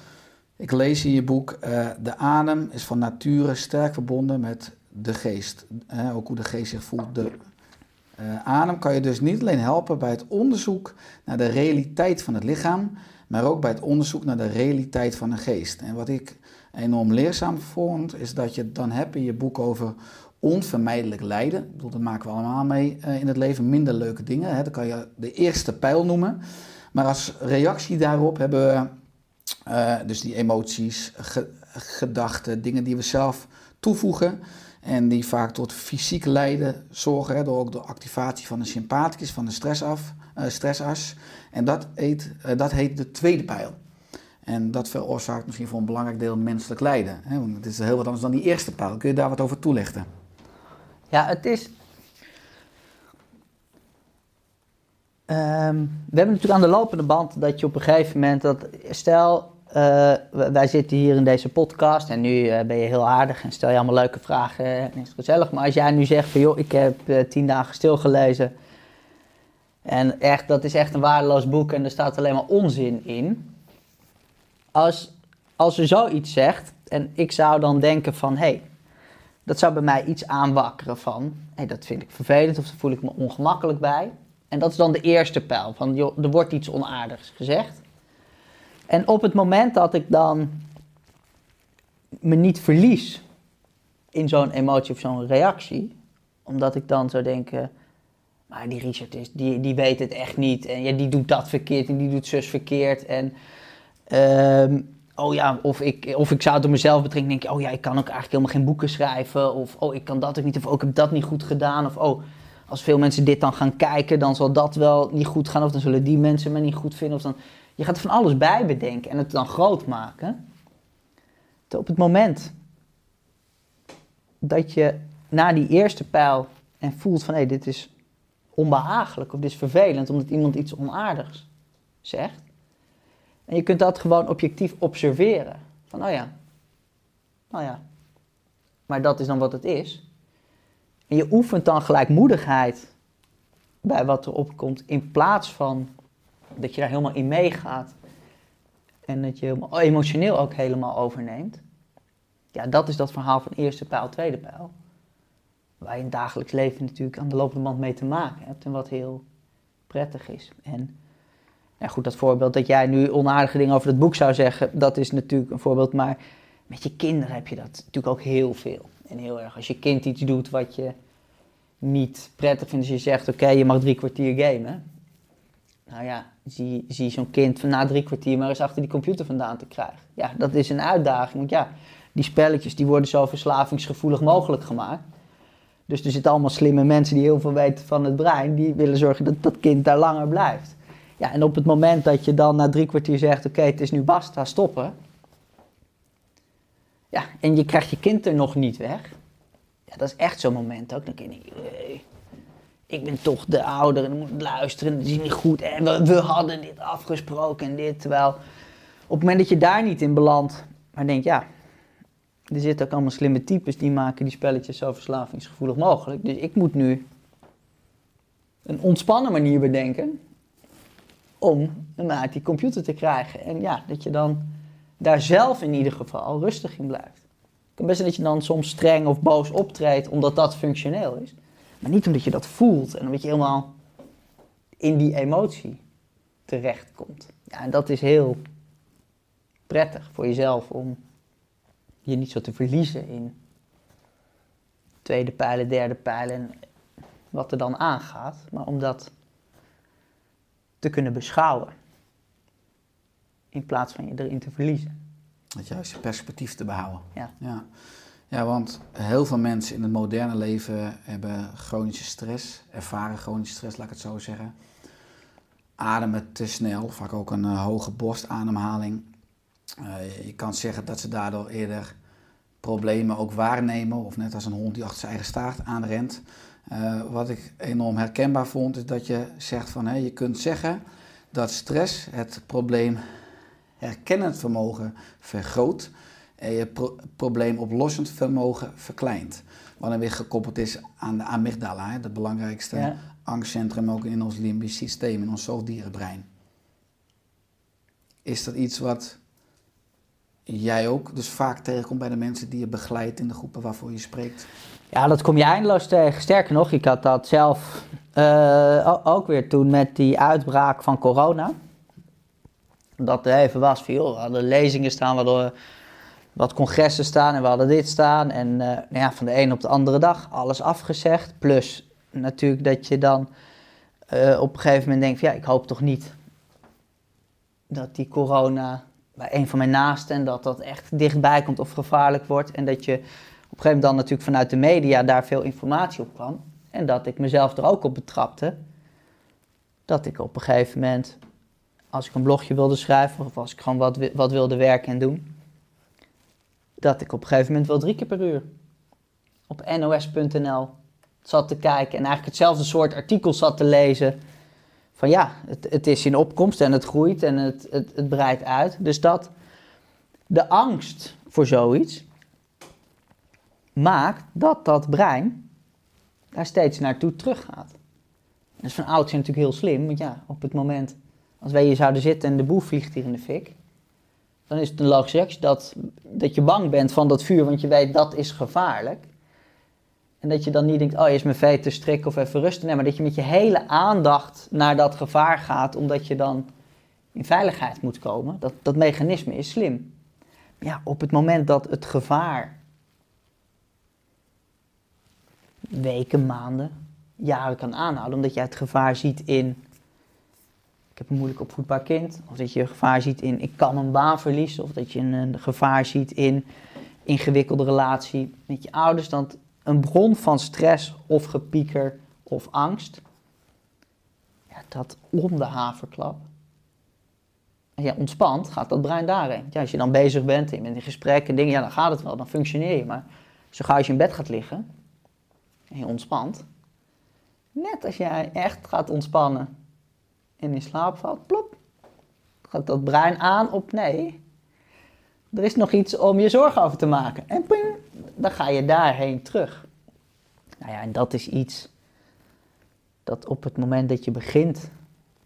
Ik lees in je boek, de adem is van nature sterk verbonden met de geest. ook hoe de geest zich voelt. De adem kan je dus niet alleen helpen bij het onderzoek naar de realiteit van het lichaam, maar ook bij het onderzoek naar de realiteit van de geest. En wat ik enorm leerzaam vond, is dat je het dan hebt in je boek over onvermijdelijk lijden. Ik bedoel, dat maken we allemaal mee uh, in het leven, minder leuke dingen. Hè. Dat kan je de eerste pijl noemen. Maar als reactie daarop hebben we uh, dus die emoties, ge gedachten, dingen die we zelf toevoegen. En die vaak tot fysiek lijden zorgen, hè, door ook de activatie van de sympathicus, van de stressaf, uh, stressas. En dat heet, dat heet de tweede pijl. En dat veroorzaakt misschien voor een belangrijk deel menselijk lijden. Hè? Want het is heel wat anders dan die eerste pijl. Kun je daar wat over toelichten? Ja, het is. Um, we hebben natuurlijk aan de lopende band dat je op een gegeven moment dat. Stel, uh, wij zitten hier in deze podcast en nu uh, ben je heel aardig en stel je allemaal leuke vragen en is gezellig. Maar als jij nu zegt van joh, ik heb uh, tien dagen stilgelezen. En echt, dat is echt een waardeloos boek en er staat alleen maar onzin in als, als er zoiets zegt en ik zou dan denken van, hé, hey, dat zou bij mij iets aanwakkeren van, hey, dat vind ik vervelend of daar voel ik me ongemakkelijk bij. En dat is dan de eerste pijl, van joh, er wordt iets onaardigs gezegd. En op het moment dat ik dan me niet verlies in zo'n emotie of zo'n reactie, omdat ik dan zou denken, maar die Richard is, die, die weet het echt niet. En ja, die doet dat verkeerd en die doet zus verkeerd. En ehm, oh ja, of ik, of ik zou het op mezelf betrekken, denk ik, oh ja, ik kan ook eigenlijk helemaal geen boeken schrijven. Of oh, ik kan dat ook niet, of oh, ik heb dat niet goed gedaan. Of oh, als veel mensen dit dan gaan kijken, dan zal dat wel niet goed gaan. Of dan zullen die mensen me niet goed vinden. Of dan, je gaat van alles bij bedenken en het dan groot maken. Op het moment dat je na die eerste pijl en voelt van hé, hey, dit is onbehagelijk of dit is vervelend omdat iemand iets onaardigs zegt. En je kunt dat gewoon objectief observeren. Van oh ja, nou ja, maar dat is dan wat het is. En je oefent dan gelijkmoedigheid bij wat er opkomt in plaats van dat je daar helemaal in meegaat en dat je emotioneel ook helemaal overneemt. Ja, dat is dat verhaal van eerste pijl, tweede pijl. Waar je in het dagelijks leven natuurlijk aan de lopende band mee te maken hebt en wat heel prettig is. En ja, goed, dat voorbeeld dat jij nu onaardige dingen over het boek zou zeggen, dat is natuurlijk een voorbeeld. Maar met je kinderen heb je dat natuurlijk ook heel veel. En heel erg. Als je kind iets doet wat je niet prettig vindt, als je zegt: Oké, je mag drie kwartier gamen. Nou ja, zie, zie zo'n kind van na drie kwartier maar eens achter die computer vandaan te krijgen. Ja, dat is een uitdaging. Want ja, die spelletjes die worden zo verslavingsgevoelig mogelijk gemaakt. Dus er zitten allemaal slimme mensen die heel veel weten van het brein. Die willen zorgen dat dat kind daar langer blijft. Ja, en op het moment dat je dan na drie kwartier zegt: Oké, het is nu basta, stoppen. Ja, en je krijgt je kind er nog niet weg. Ja, dat is echt zo'n moment ook. Dan denk je: Ik ben toch de ouder en moet luisteren. Dat is niet goed. En we, we, hadden dit afgesproken en dit. Terwijl op het moment dat je daar niet in belandt, maar denk ja, er zitten ook allemaal slimme types die maken die spelletjes zo verslavingsgevoelig mogelijk. Dus ik moet nu een ontspannen manier bedenken om hem uit die computer te krijgen. En ja, dat je dan daar zelf in ieder geval rustig in blijft. Het kan best zijn dat je dan soms streng of boos optreedt omdat dat functioneel is. Maar niet omdat je dat voelt en omdat je helemaal in die emotie terechtkomt. Ja, en dat is heel prettig voor jezelf om je niet zo te verliezen in tweede pijlen, derde pijlen en wat er dan aangaat. Maar om dat te kunnen beschouwen. In plaats van je erin te verliezen. Het juiste perspectief te behouden. Ja. ja. Ja, want heel veel mensen in het moderne leven hebben chronische stress, ervaren chronische stress, laat ik het zo zeggen. Ademen te snel, vaak ook een uh, hoge borstademhaling. Uh, je kan zeggen dat ze daardoor eerder problemen ook waarnemen, of net als een hond die achter zijn eigen staart aanrent. Uh, wat ik enorm herkenbaar vond, is dat je zegt van hé, je kunt zeggen dat stress het probleem herkennend vermogen vergroot en je pro probleemoplossend vermogen verkleint. Wat dan weer gekoppeld is aan de amygdala, het belangrijkste ja. angstcentrum ook in ons limbisch systeem, in ons zoogdierenbrein. Is dat iets wat jij ook dus vaak tegenkomt bij de mensen die je begeleidt in de groepen waarvoor je spreekt? Ja, dat kom je eindeloos tegen. Sterker nog, ik had dat zelf uh, ook weer toen met die uitbraak van corona. Dat er even was van, joh, we hadden lezingen staan, we hadden wat congressen staan en we hadden dit staan. En uh, nou ja, van de een op de andere dag alles afgezegd. Plus natuurlijk dat je dan uh, op een gegeven moment denkt, van, ja, ik hoop toch niet dat die corona bij een van mijn naasten en dat dat echt dichtbij komt of gevaarlijk wordt. En dat je een gegeven moment dan natuurlijk vanuit de media daar veel informatie op kwam. En dat ik mezelf er ook op betrapte. Dat ik op een gegeven moment, als ik een blogje wilde schrijven of als ik gewoon wat, wat wilde werken en doen, dat ik op een gegeven moment wel drie keer per uur op nos.nl zat te kijken en eigenlijk hetzelfde soort artikels zat te lezen van ja, het, het is in opkomst en het groeit en het, het, het breidt uit. Dus dat de angst voor zoiets maakt dat dat brein daar steeds naartoe teruggaat. Dat is van oudsher natuurlijk heel slim, want ja, op het moment als wij hier zouden zitten en de boef vliegt hier in de fik, dan is het een logische dat, dat je bang bent van dat vuur, want je weet dat is gevaarlijk. En dat je dan niet denkt, oh, is mijn vee te strik of even rusten. Nee, maar dat je met je hele aandacht naar dat gevaar gaat, omdat je dan in veiligheid moet komen. Dat, dat mechanisme is slim. Maar ja, op het moment dat het gevaar weken, maanden, jaren kan aanhouden, omdat je het gevaar ziet in, ik heb een moeilijk opvoedbaar kind, of dat je een gevaar ziet in, ik kan een baan verliezen, of dat je een, een gevaar ziet in ingewikkelde relatie met je ouders, dan een bron van stress of gepieker of angst, ja, dat om de haverklap. En je ontspant, gaat dat brein daarheen. Ja, als je dan bezig bent en je bent in gesprek en dingen, ja, dan gaat het wel, dan functioneer je. Maar zo gauw als je in bed gaat liggen en je ontspant, net als jij echt gaat ontspannen en in slaap valt, plop, gaat dat brein aan op nee. Er is nog iets om je zorgen over te maken. En ping, dan ga je daarheen terug. Nou ja, en dat is iets dat op het moment dat je begint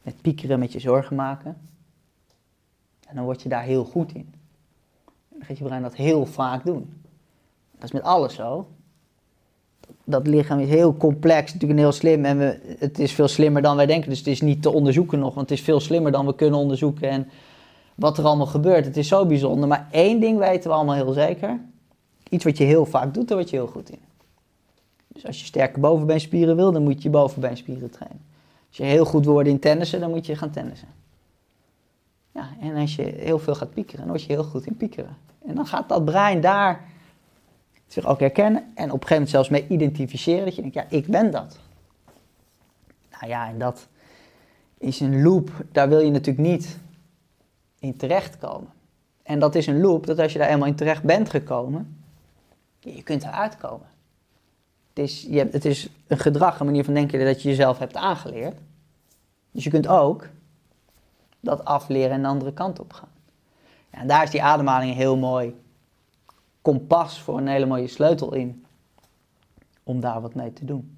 met piekeren, met je zorgen maken, en dan word je daar heel goed in. Dan gaat je brein dat heel vaak doen. Dat is met alles zo. Dat lichaam is heel complex, natuurlijk heel slim. En we, het is veel slimmer dan wij denken. Dus het is niet te onderzoeken nog, want het is veel slimmer dan we kunnen onderzoeken. En wat er allemaal gebeurt, het is zo bijzonder. Maar één ding weten we allemaal heel zeker. Iets wat je heel vaak doet, daar word je heel goed in. Dus als je sterke bovenbeenspieren wil, dan moet je bovenbeenspieren trainen. Als je heel goed worden in tennissen, dan moet je gaan tennissen. Ja, en als je heel veel gaat piekeren, dan word je heel goed in piekeren. En dan gaat dat brein daar zich ook herkennen en op een gegeven moment zelfs mee identificeren. Dat je denkt, ja, ik ben dat. Nou ja, en dat is een loop, daar wil je natuurlijk niet in terechtkomen. En dat is een loop, dat als je daar eenmaal in terecht bent gekomen, je kunt eruit komen. Het is, je hebt, het is een gedrag, een manier van denken dat je jezelf hebt aangeleerd. Dus je kunt ook dat afleren en de andere kant op gaan. Ja, en daar is die ademhaling heel mooi kompas voor een hele mooie sleutel in. Om daar wat mee te doen.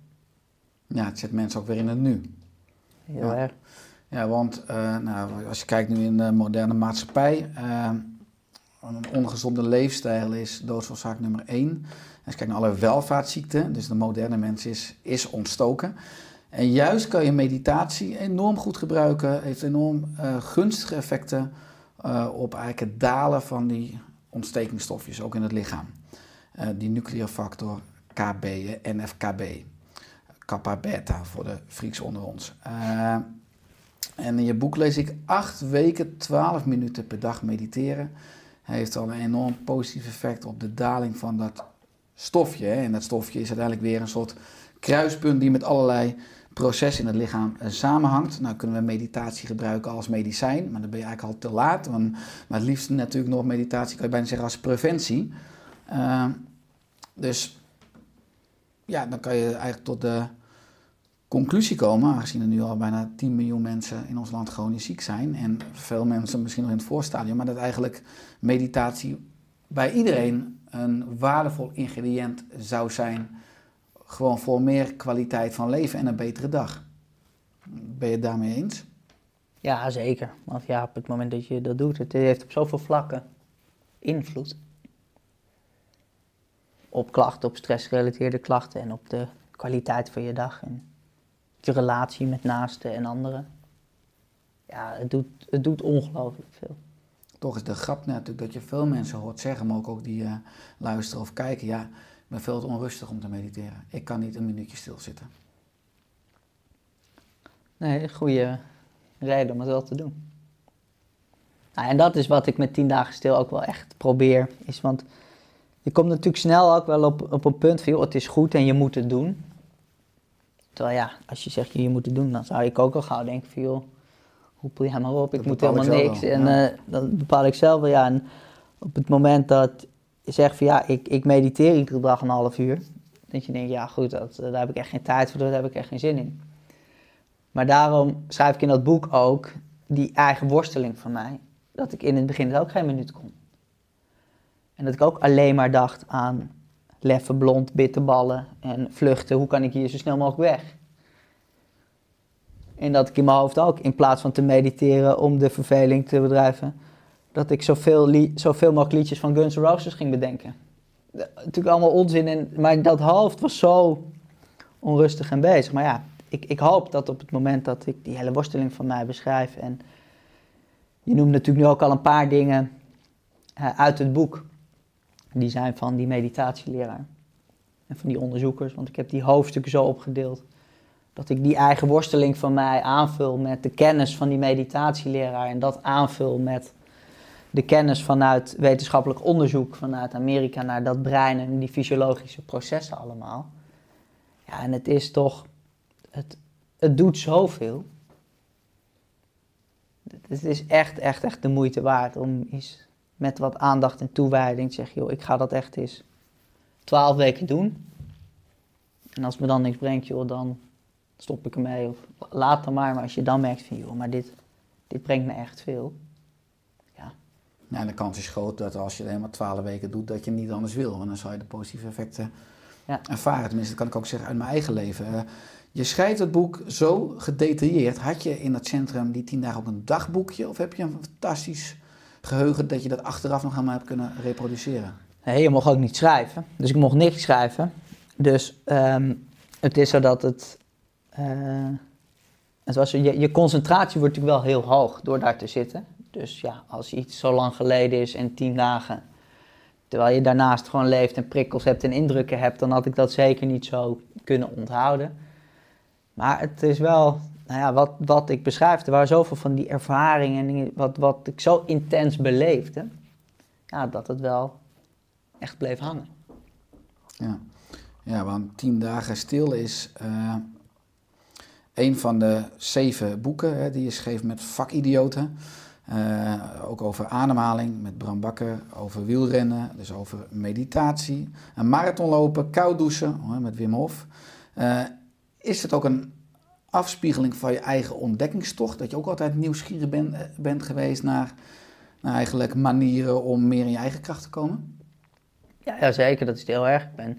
Ja, het zet mensen ook weer in het nu. Heel Ja. erg. Ja, want eh, nou, als je kijkt nu in de moderne maatschappij, eh, een ongezonde leefstijl is doodsoorzaak nummer één. Als je kijkt naar alle welvaartsziekten, dus de moderne mens is, is ontstoken. En juist kan je meditatie enorm goed gebruiken, heeft enorm eh, gunstige effecten op eigenlijk het dalen van die ontstekingsstofjes, ook in het lichaam. Eh, die nuclear factor KB, eh, NFKB, kappa beta voor de freaks onder ons. Eh, en in je boek lees ik acht weken, 12 minuten per dag mediteren. Heeft al een enorm positief effect op de daling van dat stofje. Hè. En dat stofje is uiteindelijk weer een soort kruispunt die met allerlei processen in het lichaam eh, samenhangt. Nou kunnen we meditatie gebruiken als medicijn, maar dan ben je eigenlijk al te laat. Want, maar het liefst natuurlijk nog meditatie kan je bijna zeggen als preventie. Eh, dus ja, dan kan je eigenlijk tot de conclusie komen, aangezien er nu al bijna 10 miljoen mensen in ons land chronisch ziek zijn en veel mensen misschien nog in het voorstadium, maar dat eigenlijk meditatie bij iedereen een waardevol ingrediënt zou zijn, gewoon voor meer kwaliteit van leven en een betere dag. Ben je het daarmee eens? Ja, zeker. Want ja, op het moment dat je dat doet, het heeft op zoveel vlakken invloed. Op klachten, op stressgerelateerde klachten en op de kwaliteit van je dag. En je relatie met naasten en anderen. Ja, het doet, het doet ongelooflijk veel. Toch is de grap natuurlijk dat je veel mensen hoort zeggen, maar ook, ook die eh, luisteren of kijken, ja, ik ben veel te onrustig om te mediteren. Ik kan niet een minuutje stilzitten. Nee, een goede reden om het wel te doen. Nou, en dat is wat ik met 10 dagen stil ook wel echt probeer. Is want je komt natuurlijk snel ook wel op, op een punt van, joh, het is goed en je moet het doen. Terwijl ja, als je zegt je moet het doen, dan zou ik ook al gauw denken van, joh, hoepel jij maar op, ik Dat moet ik helemaal niks. wel, En eh, dat bepaal ik zelf wel, ja. En op het moment dat je zegt van, ja, ik, ik mediteer iedere dag een half uur. Dat je denkt, ja goed, dat, eh, daar heb ik echt geen tijd voor, daar heb ik echt geen zin in. Maar daarom schrijf ik in dat boek ook die eigen worsteling van mij. Dat ik in het begin ook geen minuut kon. En dat ik ook alleen maar dacht aan leffen, blond, bitterballen en vluchten. Hoe kan ik hier zo snel mogelijk weg? En dat ik in mijn hoofd ook, in plaats van te mediteren om de verveling te bedrijven, dat ik zoveel, zoveel mogelijk liedjes van Guns N' Roses ging bedenken. natuurlijk allemaal onzin. En, maar dat hoofd was zo onrustig en bezig. Maar ja, ik, ik hoop dat op het moment dat ik die hele worsteling van mij beschrijf. En je noemt natuurlijk nu ook al een paar dingen eh, uit het boek. Die zijn van die meditatieleraar. En van die onderzoekers. Want ik heb die hoofdstukken zo opgedeeld. Dat ik die eigen worsteling van mij aanvul met de kennis van die meditatieleraar. En dat aanvul met de kennis vanuit wetenschappelijk onderzoek vanuit Amerika naar dat brein en die fysiologische processen allemaal. Ja, en het is toch, het, het doet zoveel. Het is echt, echt, echt de moeite waard om eens met wat aandacht en toewijding te zeggen, joh, ik ga dat echt eens twaalf weken doen. En als me dan niks brengt, joh, dan stop ik ermee. Of laat dan maar. Maar als je dan merkt van, joh, maar dit, dit brengt me echt veel. En de kans is groot dat als je het helemaal twaalf weken doet, dat je niet anders wil. Want dan zal je de positieve effecten Ja. ervaren. Tenminste, dat kan ik ook zeggen uit mijn eigen leven. Eh, je schrijft het boek zo gedetailleerd. Had je in dat centrum die tien dagen ook een dagboekje? Of heb je een fantastisch geheugen dat je dat achteraf nog helemaal hebt kunnen reproduceren? Nee, je mocht ook niet schrijven. Dus ik mocht niks schrijven. Dus ehm, het is zo dat het. eh, het was, je, je concentratie wordt natuurlijk wel heel hoog door daar te zitten. Dus ja, als iets zo lang geleden is en tien dagen. Terwijl je daarnaast gewoon leeft en prikkels hebt en indrukken hebt, dan had ik dat zeker niet zo kunnen onthouden. Maar het is wel, nou ja, wat, wat ik beschrijf, er waren zoveel van die ervaringen en wat, wat ik zo intens beleefde, ja, dat het wel echt bleef hangen. Ja, ja want tien dagen stil is eh, een van de zeven boeken hè, die je schreef met vakidioten. Eh, ook over ademhaling met Bram Bakker, over wielrennen, dus over meditatie, een marathonlopen, koud douchen met Wim Hof. Eh, is het ook een afspiegeling van je eigen ontdekkingstocht? Dat je ook altijd nieuwsgierig eh, bent geweest naar, naar eigenlijk manieren om meer in je eigen kracht te komen? Ja, ja, zeker, dat is het heel erg. Ik ben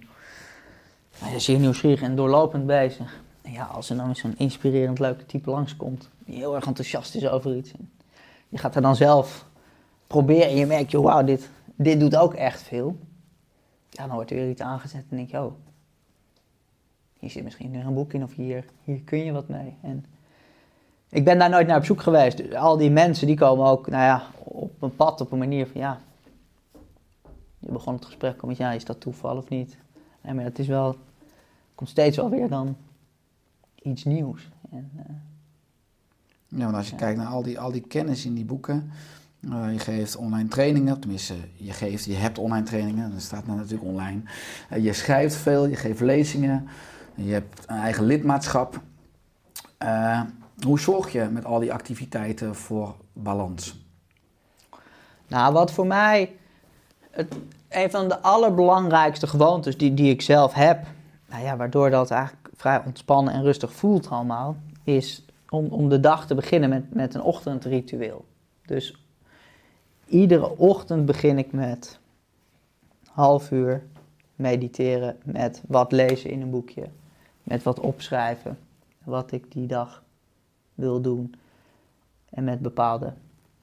nou zeer nieuwsgierig en doorlopend bezig. Ja, als er dan weer zo'n inspirerend leuke type langskomt, die heel erg enthousiast is over iets. Je gaat er dan zelf proberen en je merkt, joh, wauw, dit, dit doet ook echt veel. Ja, dan wordt er weer iets aangezet en denk je, oh, hier zit misschien weer een boek in of hier, hier kun je wat mee. En ik ben daar nooit naar op zoek geweest. Dus al die mensen die komen ook, nou ja, op een pad, op een manier van, ja, je begon het gesprek met, ja, is dat toeval of niet? Nee, maar het is wel, komt steeds wel weer dan iets nieuws. En, eh, Ja, want als je kijkt naar al die, al die kennis in die boeken. eh, je geeft online trainingen, tenminste, je, geeft, je hebt online trainingen, dat staat natuurlijk online. Eh, je schrijft veel, je geeft lezingen, je hebt een eigen lidmaatschap. Eh, hoe zorg je met al die activiteiten voor balans? Nou, wat voor mij het, een van de allerbelangrijkste gewoontes die, die ik zelf heb, nou ja, waardoor dat eigenlijk vrij ontspannen en rustig voelt allemaal, is om, om de dag te beginnen met, met een ochtendritueel. Dus iedere ochtend begin ik met half uur mediteren, met wat lezen in een boekje, met wat opschrijven, wat ik die dag wil doen en met bepaalde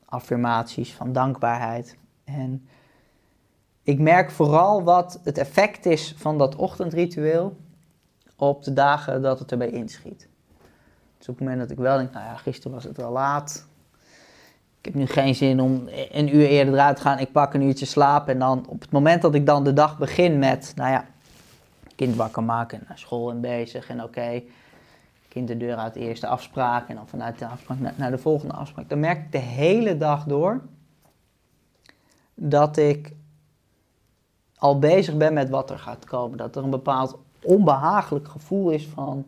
affirmaties van dankbaarheid. En ik merk vooral wat het effect is van dat ochtendritueel op de dagen dat het erbij inschiet. Dus op het moment dat ik wel denk, nou ja, gisteren was het wel laat. Ik heb nu geen zin om een uur eerder eruit te gaan. Ik pak een uurtje slaap. En dan op het moment dat ik dan de dag begin met, nou ja, kind wakker maken, naar school en bezig. En oké, kind de deur uit de eerste afspraak. En dan vanuit de afspraak naar, naar de volgende afspraak. Dan merk ik de hele dag door dat ik al bezig ben met wat er gaat komen. Dat er een bepaald onbehagelijk gevoel is van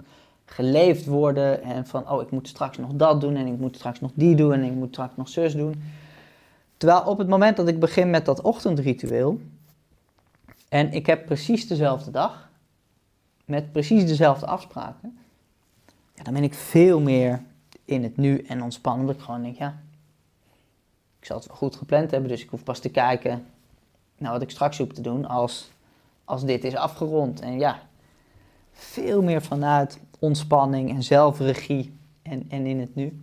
geleefd worden en van, oh, ik moet straks nog dat doen en ik moet straks nog die doen en ik moet straks nog zus doen. Terwijl op het moment dat ik begin met dat ochtendritueel en ik heb precies dezelfde dag, met precies dezelfde afspraken, ja, dan ben ik veel meer in het nu en ontspannen. Dat ik gewoon denk, ja, ik zal het goed gepland hebben, dus ik hoef pas te kijken naar wat ik straks hoef te doen als, als dit is afgerond. En ja, veel meer vanuit ontspanning en zelfregie en, en in het nu.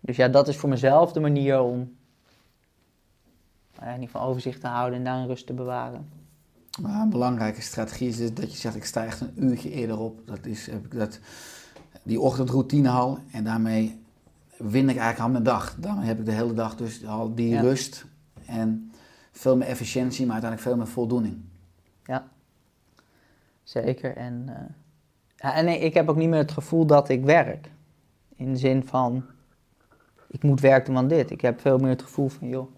Dus ja, dat is voor mezelf de manier om nou in ieder geval overzicht te houden en daar een rust te bewaren. Maar een belangrijke strategie is dus dat je zegt, ik sta echt een uurtje eerder op. Dat is, heb ik dat, die ochtendroutine al. En daarmee win ik eigenlijk aan mijn dag. Daarmee heb ik de hele dag dus al die Ja. rust en veel meer efficiëntie, maar uiteindelijk veel meer voldoening. Ja, zeker. En, eh, en ik heb ook niet meer het gevoel dat ik werk. In de zin van, ik moet werk doen aan dit. Ik heb veel meer het gevoel van, joh,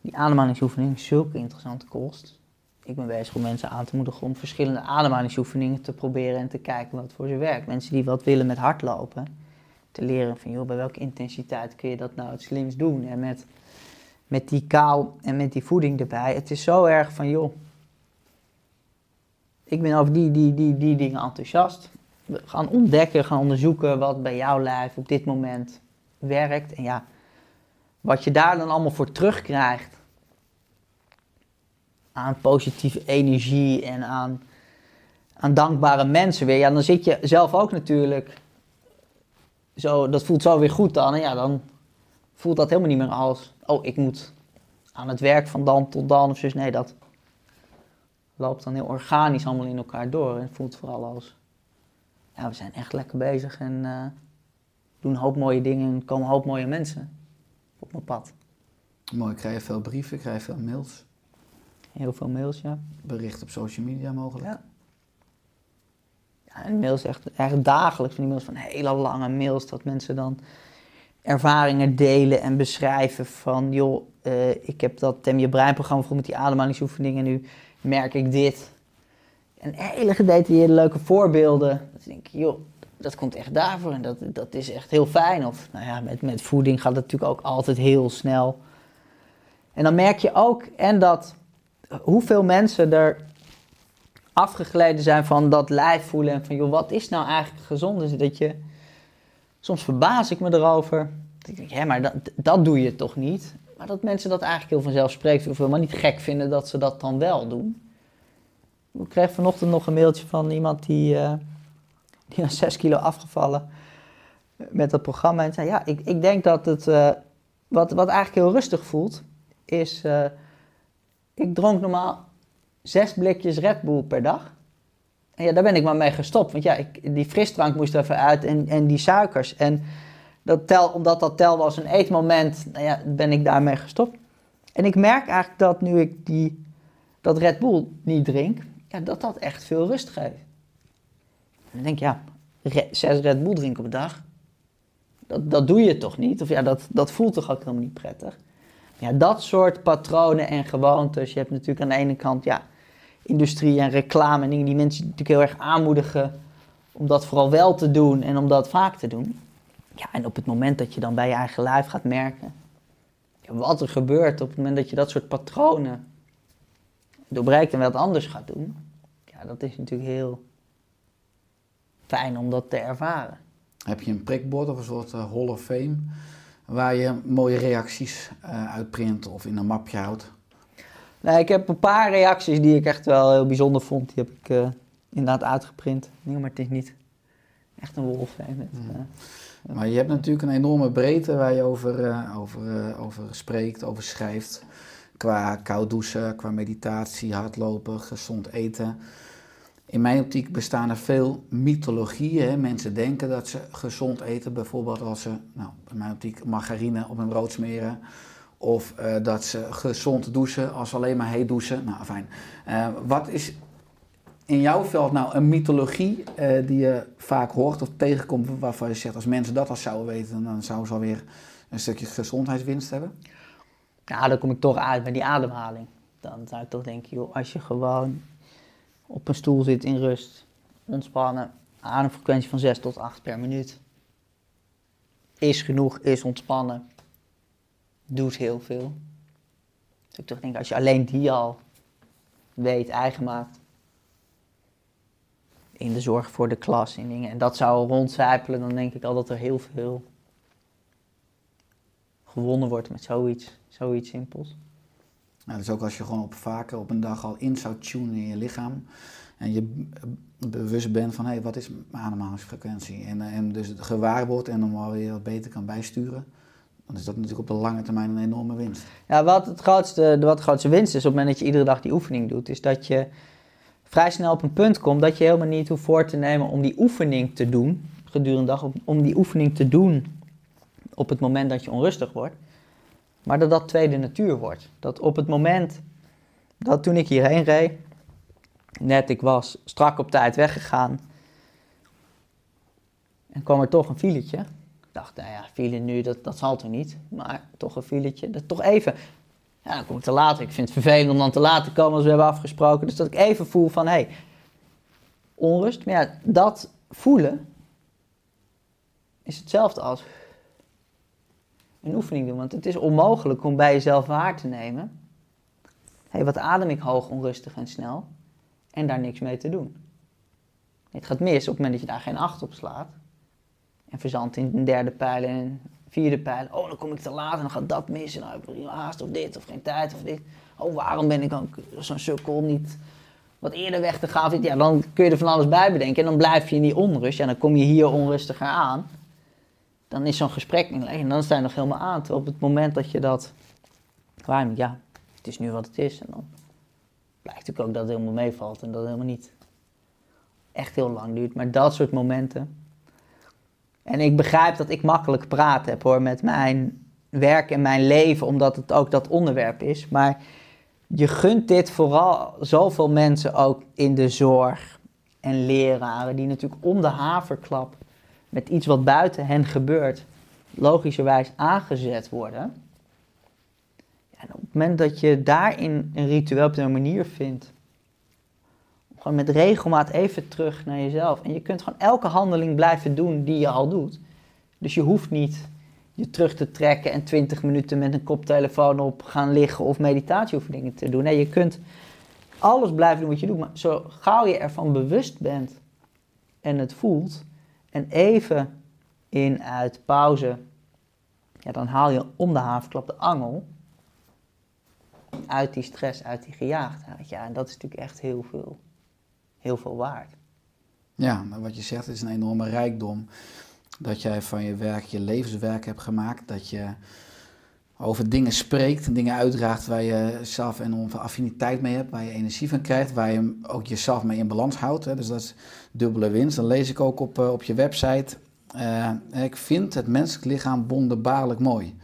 die ademhalingsoefening is zulke interessante kost. Ik ben bezig om mensen aan te moedigen om verschillende ademhalingsoefeningen te proberen en te kijken wat voor ze werkt. Mensen die wat willen met hardlopen, te leren van, joh, bij welke intensiteit kun je dat nou het slimst doen? En met, met die kou en met die voeding erbij, het is zo erg van, joh, ik ben over die, die, die, die dingen enthousiast. We gaan ontdekken, gaan onderzoeken wat bij jouw lijf op dit moment werkt. En ja, wat je daar dan allemaal voor terugkrijgt. Aan positieve energie en aan, aan dankbare mensen weer. Ja, dan zit je zelf ook natuurlijk. Zo, dat voelt zo weer goed dan. En ja, dan voelt dat helemaal niet meer als. Oh, ik moet aan het werk van dan tot dan of zo. Nee, dat loopt dan heel organisch allemaal in elkaar door. En het voelt vooral als, ja, we zijn echt lekker bezig en eh, doen een hoop mooie dingen en komen een hoop mooie mensen op mijn pad. Mooi, krijg je veel brieven, krijg je veel mails, Heel veel mails, ja. berichten op social media mogelijk. Ja. Ja, en mails echt, echt dagelijks van die mails van hele lange mails dat mensen dan ervaringen delen en beschrijven van joh, eh, ik heb dat Tem je breinprogramma voor met die ademhalingsoefeningen en nu merk ik dit. En hele gedetailleerde leuke voorbeelden. Dat denk ik, joh, dat komt echt daarvoor en dat, dat is echt heel fijn. Of nou ja, met, met voeding gaat het natuurlijk ook altijd heel snel. En dan merk je ook en dat hoeveel mensen er afgegleden zijn van dat lijf voelen en van joh, wat is nou eigenlijk gezond? Dus dat je, soms verbaas ik me erover. Ik denk, hè, maar dat, dat doe je toch niet? Maar dat mensen dat eigenlijk heel vanzelfsprekend of helemaal niet gek vinden dat ze dat dan wel doen. Ik kreeg vanochtend nog een mailtje van iemand die, eh die was 6 kilo afgevallen met dat programma. En zei, ja, ik, ik denk dat het, eh, wat, wat eigenlijk heel rustig voelt, is, eh, ik dronk normaal zes blikjes Red Bull per dag. En ja, daar ben ik maar mee gestopt. Want ja, ik, die frisdrank moest er even uit en, en die suikers. En dat tel, omdat dat tel was een eetmoment, nou ja, ben ik daarmee gestopt. En ik merk eigenlijk dat nu ik die, dat Red Bull niet drink, ja, dat dat echt veel rust geeft. En dan denk ik, ja, zes Red Bull drinken op een dag, dat, dat doe je toch niet? Of ja, dat, dat voelt toch ook helemaal niet prettig? Ja, dat soort patronen en gewoontes. Je hebt natuurlijk aan de ene kant ja, industrie en reclame en dingen die mensen natuurlijk heel erg aanmoedigen om dat vooral wel te doen en om dat vaak te doen. Ja, en op het moment dat je dan bij je eigen lijf gaat merken wat er gebeurt op het moment dat je dat soort patronen doorbreekt en wat anders gaat doen, ja, dat is natuurlijk heel fijn om dat te ervaren. Heb je een prikbord of een soort eh, Hall of Fame waar je mooie reacties eh, uitprint of in een mapje houdt? Nee, ik heb een paar reacties die ik echt wel heel bijzonder vond. Die heb ik eh, inderdaad uitgeprint. Nee, maar het is niet echt een wolf. hè, met, eh, Maar je hebt natuurlijk een enorme breedte waar je over, eh, over, eh, over spreekt, over schrijft. Qua koud douchen, qua meditatie, hardlopen, gezond eten. In mijn optiek bestaan er veel mythologieën. Mensen denken dat ze gezond eten, bijvoorbeeld als ze, nou, in mijn optiek, margarine op hun brood smeren. Of eh, dat ze gezond douchen als alleen maar heet douchen. Nou, fijn. Wat is in jouw veld nou een mythologie eh, die je vaak hoort of tegenkomt, waarvan je zegt als mensen dat al zouden weten, dan zouden ze alweer een stukje gezondheidswinst hebben? Nou, dan kom ik toch uit bij die ademhaling. Dan zou ik toch denken, joh, als je gewoon op een stoel zit in rust, ontspannen, ademfrequentie van 6 tot 8 per minuut. Is genoeg, is ontspannen. Doet heel veel. Dus ik toch denk, als je alleen die al weet, eigen maakt. In de zorg voor de klas en dingen. En dat zou rondcijpelen, dan denk ik al dat er heel veel gewonnen wordt met zoiets, zoiets simpels. Nou, dus ook als je gewoon op vaker op een dag al in zou tunen in je lichaam. En je bewust bent van hé, wat is mijn ademhalingsfrequentie? En, eh, en dus het gewaar wordt en dan weer wat beter kan bijsturen. dan is dat natuurlijk op de lange termijn een enorme winst. Ja, wat het grootste, wat de grootste winst is op het moment dat je iedere dag die oefening doet, is dat je vrij snel op een punt komt dat je helemaal niet hoeft voor te nemen om die oefening te doen, gedurende de dag, om- om die oefening te doen op het moment dat je onrustig wordt. Maar dat dat tweede natuur wordt. Dat op het moment dat toen ik hierheen reed, net ik was strak op tijd weggegaan en kwam er toch een filetje. Ik dacht, nou ja, file nu, dat, dat zal toch niet. Maar toch een filetje, dat toch even. Ja, dan kom ik te laat. Ik vind het vervelend om dan te laat te komen als we hebben afgesproken. Dus dat ik even voel van, hé, hey, onrust. Maar ja, dat voelen is hetzelfde als een oefening doen. Want het is onmogelijk om bij jezelf waar te nemen. Hé, hey, wat adem ik hoog, onrustig en snel? En daar niks mee te doen. Het gaat mis op het moment dat je daar geen acht op slaat. En verzandt in een derde pijl en een vierde pijl. Oh, dan kom ik te laat en dan gaat dat mis. En heb ik haast of dit of geen tijd of dit. Oh, waarom ben ik dan zo'n sukkel niet wat eerder weg te gaan? Ja, dan kun je er van alles bij bedenken. En dan blijf je in die onrust. Ja, dan kom je hier onrustiger aan. Dan is zo'n gesprek niet leeg. En dan sta je nog helemaal aan. Terwijl op het moment dat je dat waarneemt, ja, het is nu wat het is. En dan blijkt natuurlijk ook dat het helemaal meevalt. En dat het helemaal niet echt heel lang duurt. Maar dat soort momenten. En ik begrijp dat ik makkelijk praat heb hoor, met mijn werk en mijn leven, omdat het ook dat onderwerp is. Maar je gunt dit vooral zoveel mensen ook in de zorg en leraren, die natuurlijk om de haverklap met iets wat buiten hen gebeurt, logischerwijs aangezet worden. En op het moment dat je daarin een ritueel op een manier vindt, gewoon met regelmaat even terug naar jezelf. En je kunt gewoon elke handeling blijven doen die je al doet. Dus je hoeft niet je terug te trekken en 20 minuten met een koptelefoon op gaan liggen of meditatieoefeningen te doen. Nee, je kunt alles blijven doen wat je doet. Maar zo gauw je ervan bewust bent en het voelt en even in, uit, pauze, ja, dan haal je om de havenklap de angel uit die stress, uit die gejaagdheid. Ja, en dat is natuurlijk echt heel veel heel veel waard. Ja, maar wat je zegt is een enorme rijkdom. Dat jij van je werk je levenswerk hebt gemaakt. Dat je over dingen spreekt en dingen uitdraagt waar je zelf veel affiniteit mee hebt. Waar je energie van krijgt. Waar je ook jezelf mee in balans houdt. Hè. Dus dat is dubbele winst. Dan lees ik ook op, uh, op je website. Uh, ik vind het menselijk lichaam wonderbaarlijk mooi.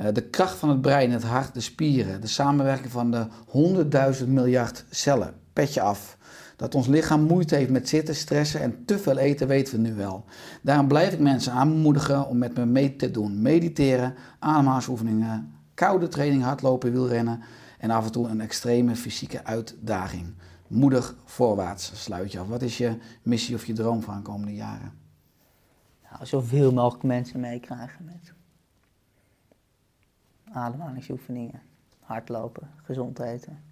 Uh, de kracht van het brein, het hart, de spieren. De samenwerking van de honderdduizend miljard cellen. Af. Dat ons lichaam moeite heeft met zitten, stressen en te veel eten, weten we nu wel. Daarom blijf ik mensen aanmoedigen om met me mee te doen. Mediteren, ademhalingsoefeningen, koude training, hardlopen, wielrennen en af en toe een extreme fysieke uitdaging. Moedig voorwaarts sluit je af. Wat is je missie of je droom van de komende jaren? Nou, zoveel mogelijk mensen meekrijgen met ademhalingsoefeningen, hardlopen, gezond eten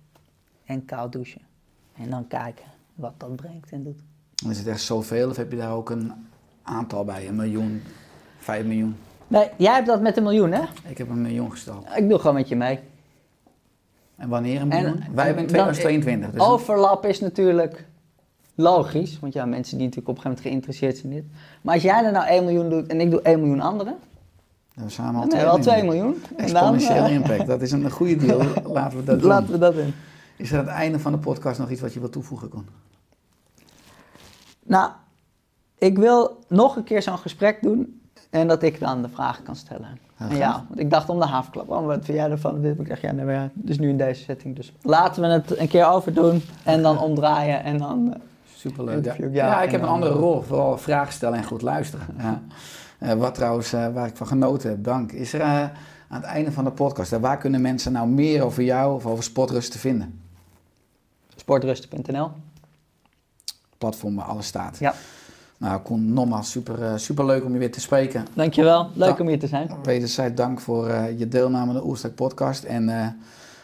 en koud douchen. En dan kijken wat dat brengt en doet. Is het echt zoveel of heb je daar ook een aantal bij? Een miljoen, vijf miljoen? Nee, jij hebt dat met een miljoen, hè? Ik heb een miljoen gesteld. Ik doe gewoon met je mee. En wanneer een miljoen? En- Wij hebben in dan- 2022. Dus Overlap is natuurlijk logisch, want ja, mensen die natuurlijk op een gegeven moment geïnteresseerd zijn in dit. Maar als jij er nou 1 miljoen doet en ik doe 1 miljoen anderen, we samen al dan twee hebben we al 2 miljoen. miljoen. En dan, Exponentiële eh, impact. Dat is een goede deal. [LAUGHS] Laten we dat doen. laten we dat doen. Is er aan het einde van de podcast nog iets wat je wilt toevoegen? Nou, ik wil nog een keer zo'n gesprek doen en dat ik dan de vragen kan stellen. Ja, want ik dacht om de havenklap, oh, wat vind jij ervan? Ik dacht, ja, nee, maar ja, dus nu in deze setting. Dus laten we het een keer overdoen en dan omdraaien en dan... eh, Superleuk. Ja, ja, ja, ik heb een andere rol. Vooral vragen stellen en goed luisteren. Ja. Eh, wat trouwens, eh, waar ik van genoten heb, dank. Is er aan het einde van de podcast, waar kunnen mensen nou meer over jou of over sportrust te vinden? Sportrusten.nl. Platform waar alles staat. Ja, Nou, Koen, nogmaals super, eh, super leuk om je weer te spreken. dankjewel. Leuk om hier te zijn. Wederzijds dank voor eh, je deelname aan de Oerstak podcast. En eh,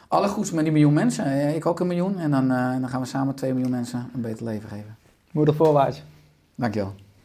alle goeds met die miljoen mensen. Ik ook een miljoen. En dan, dan gaan we samen twee miljoen mensen een beter leven geven. Moedig voorwaarts. Dankjewel.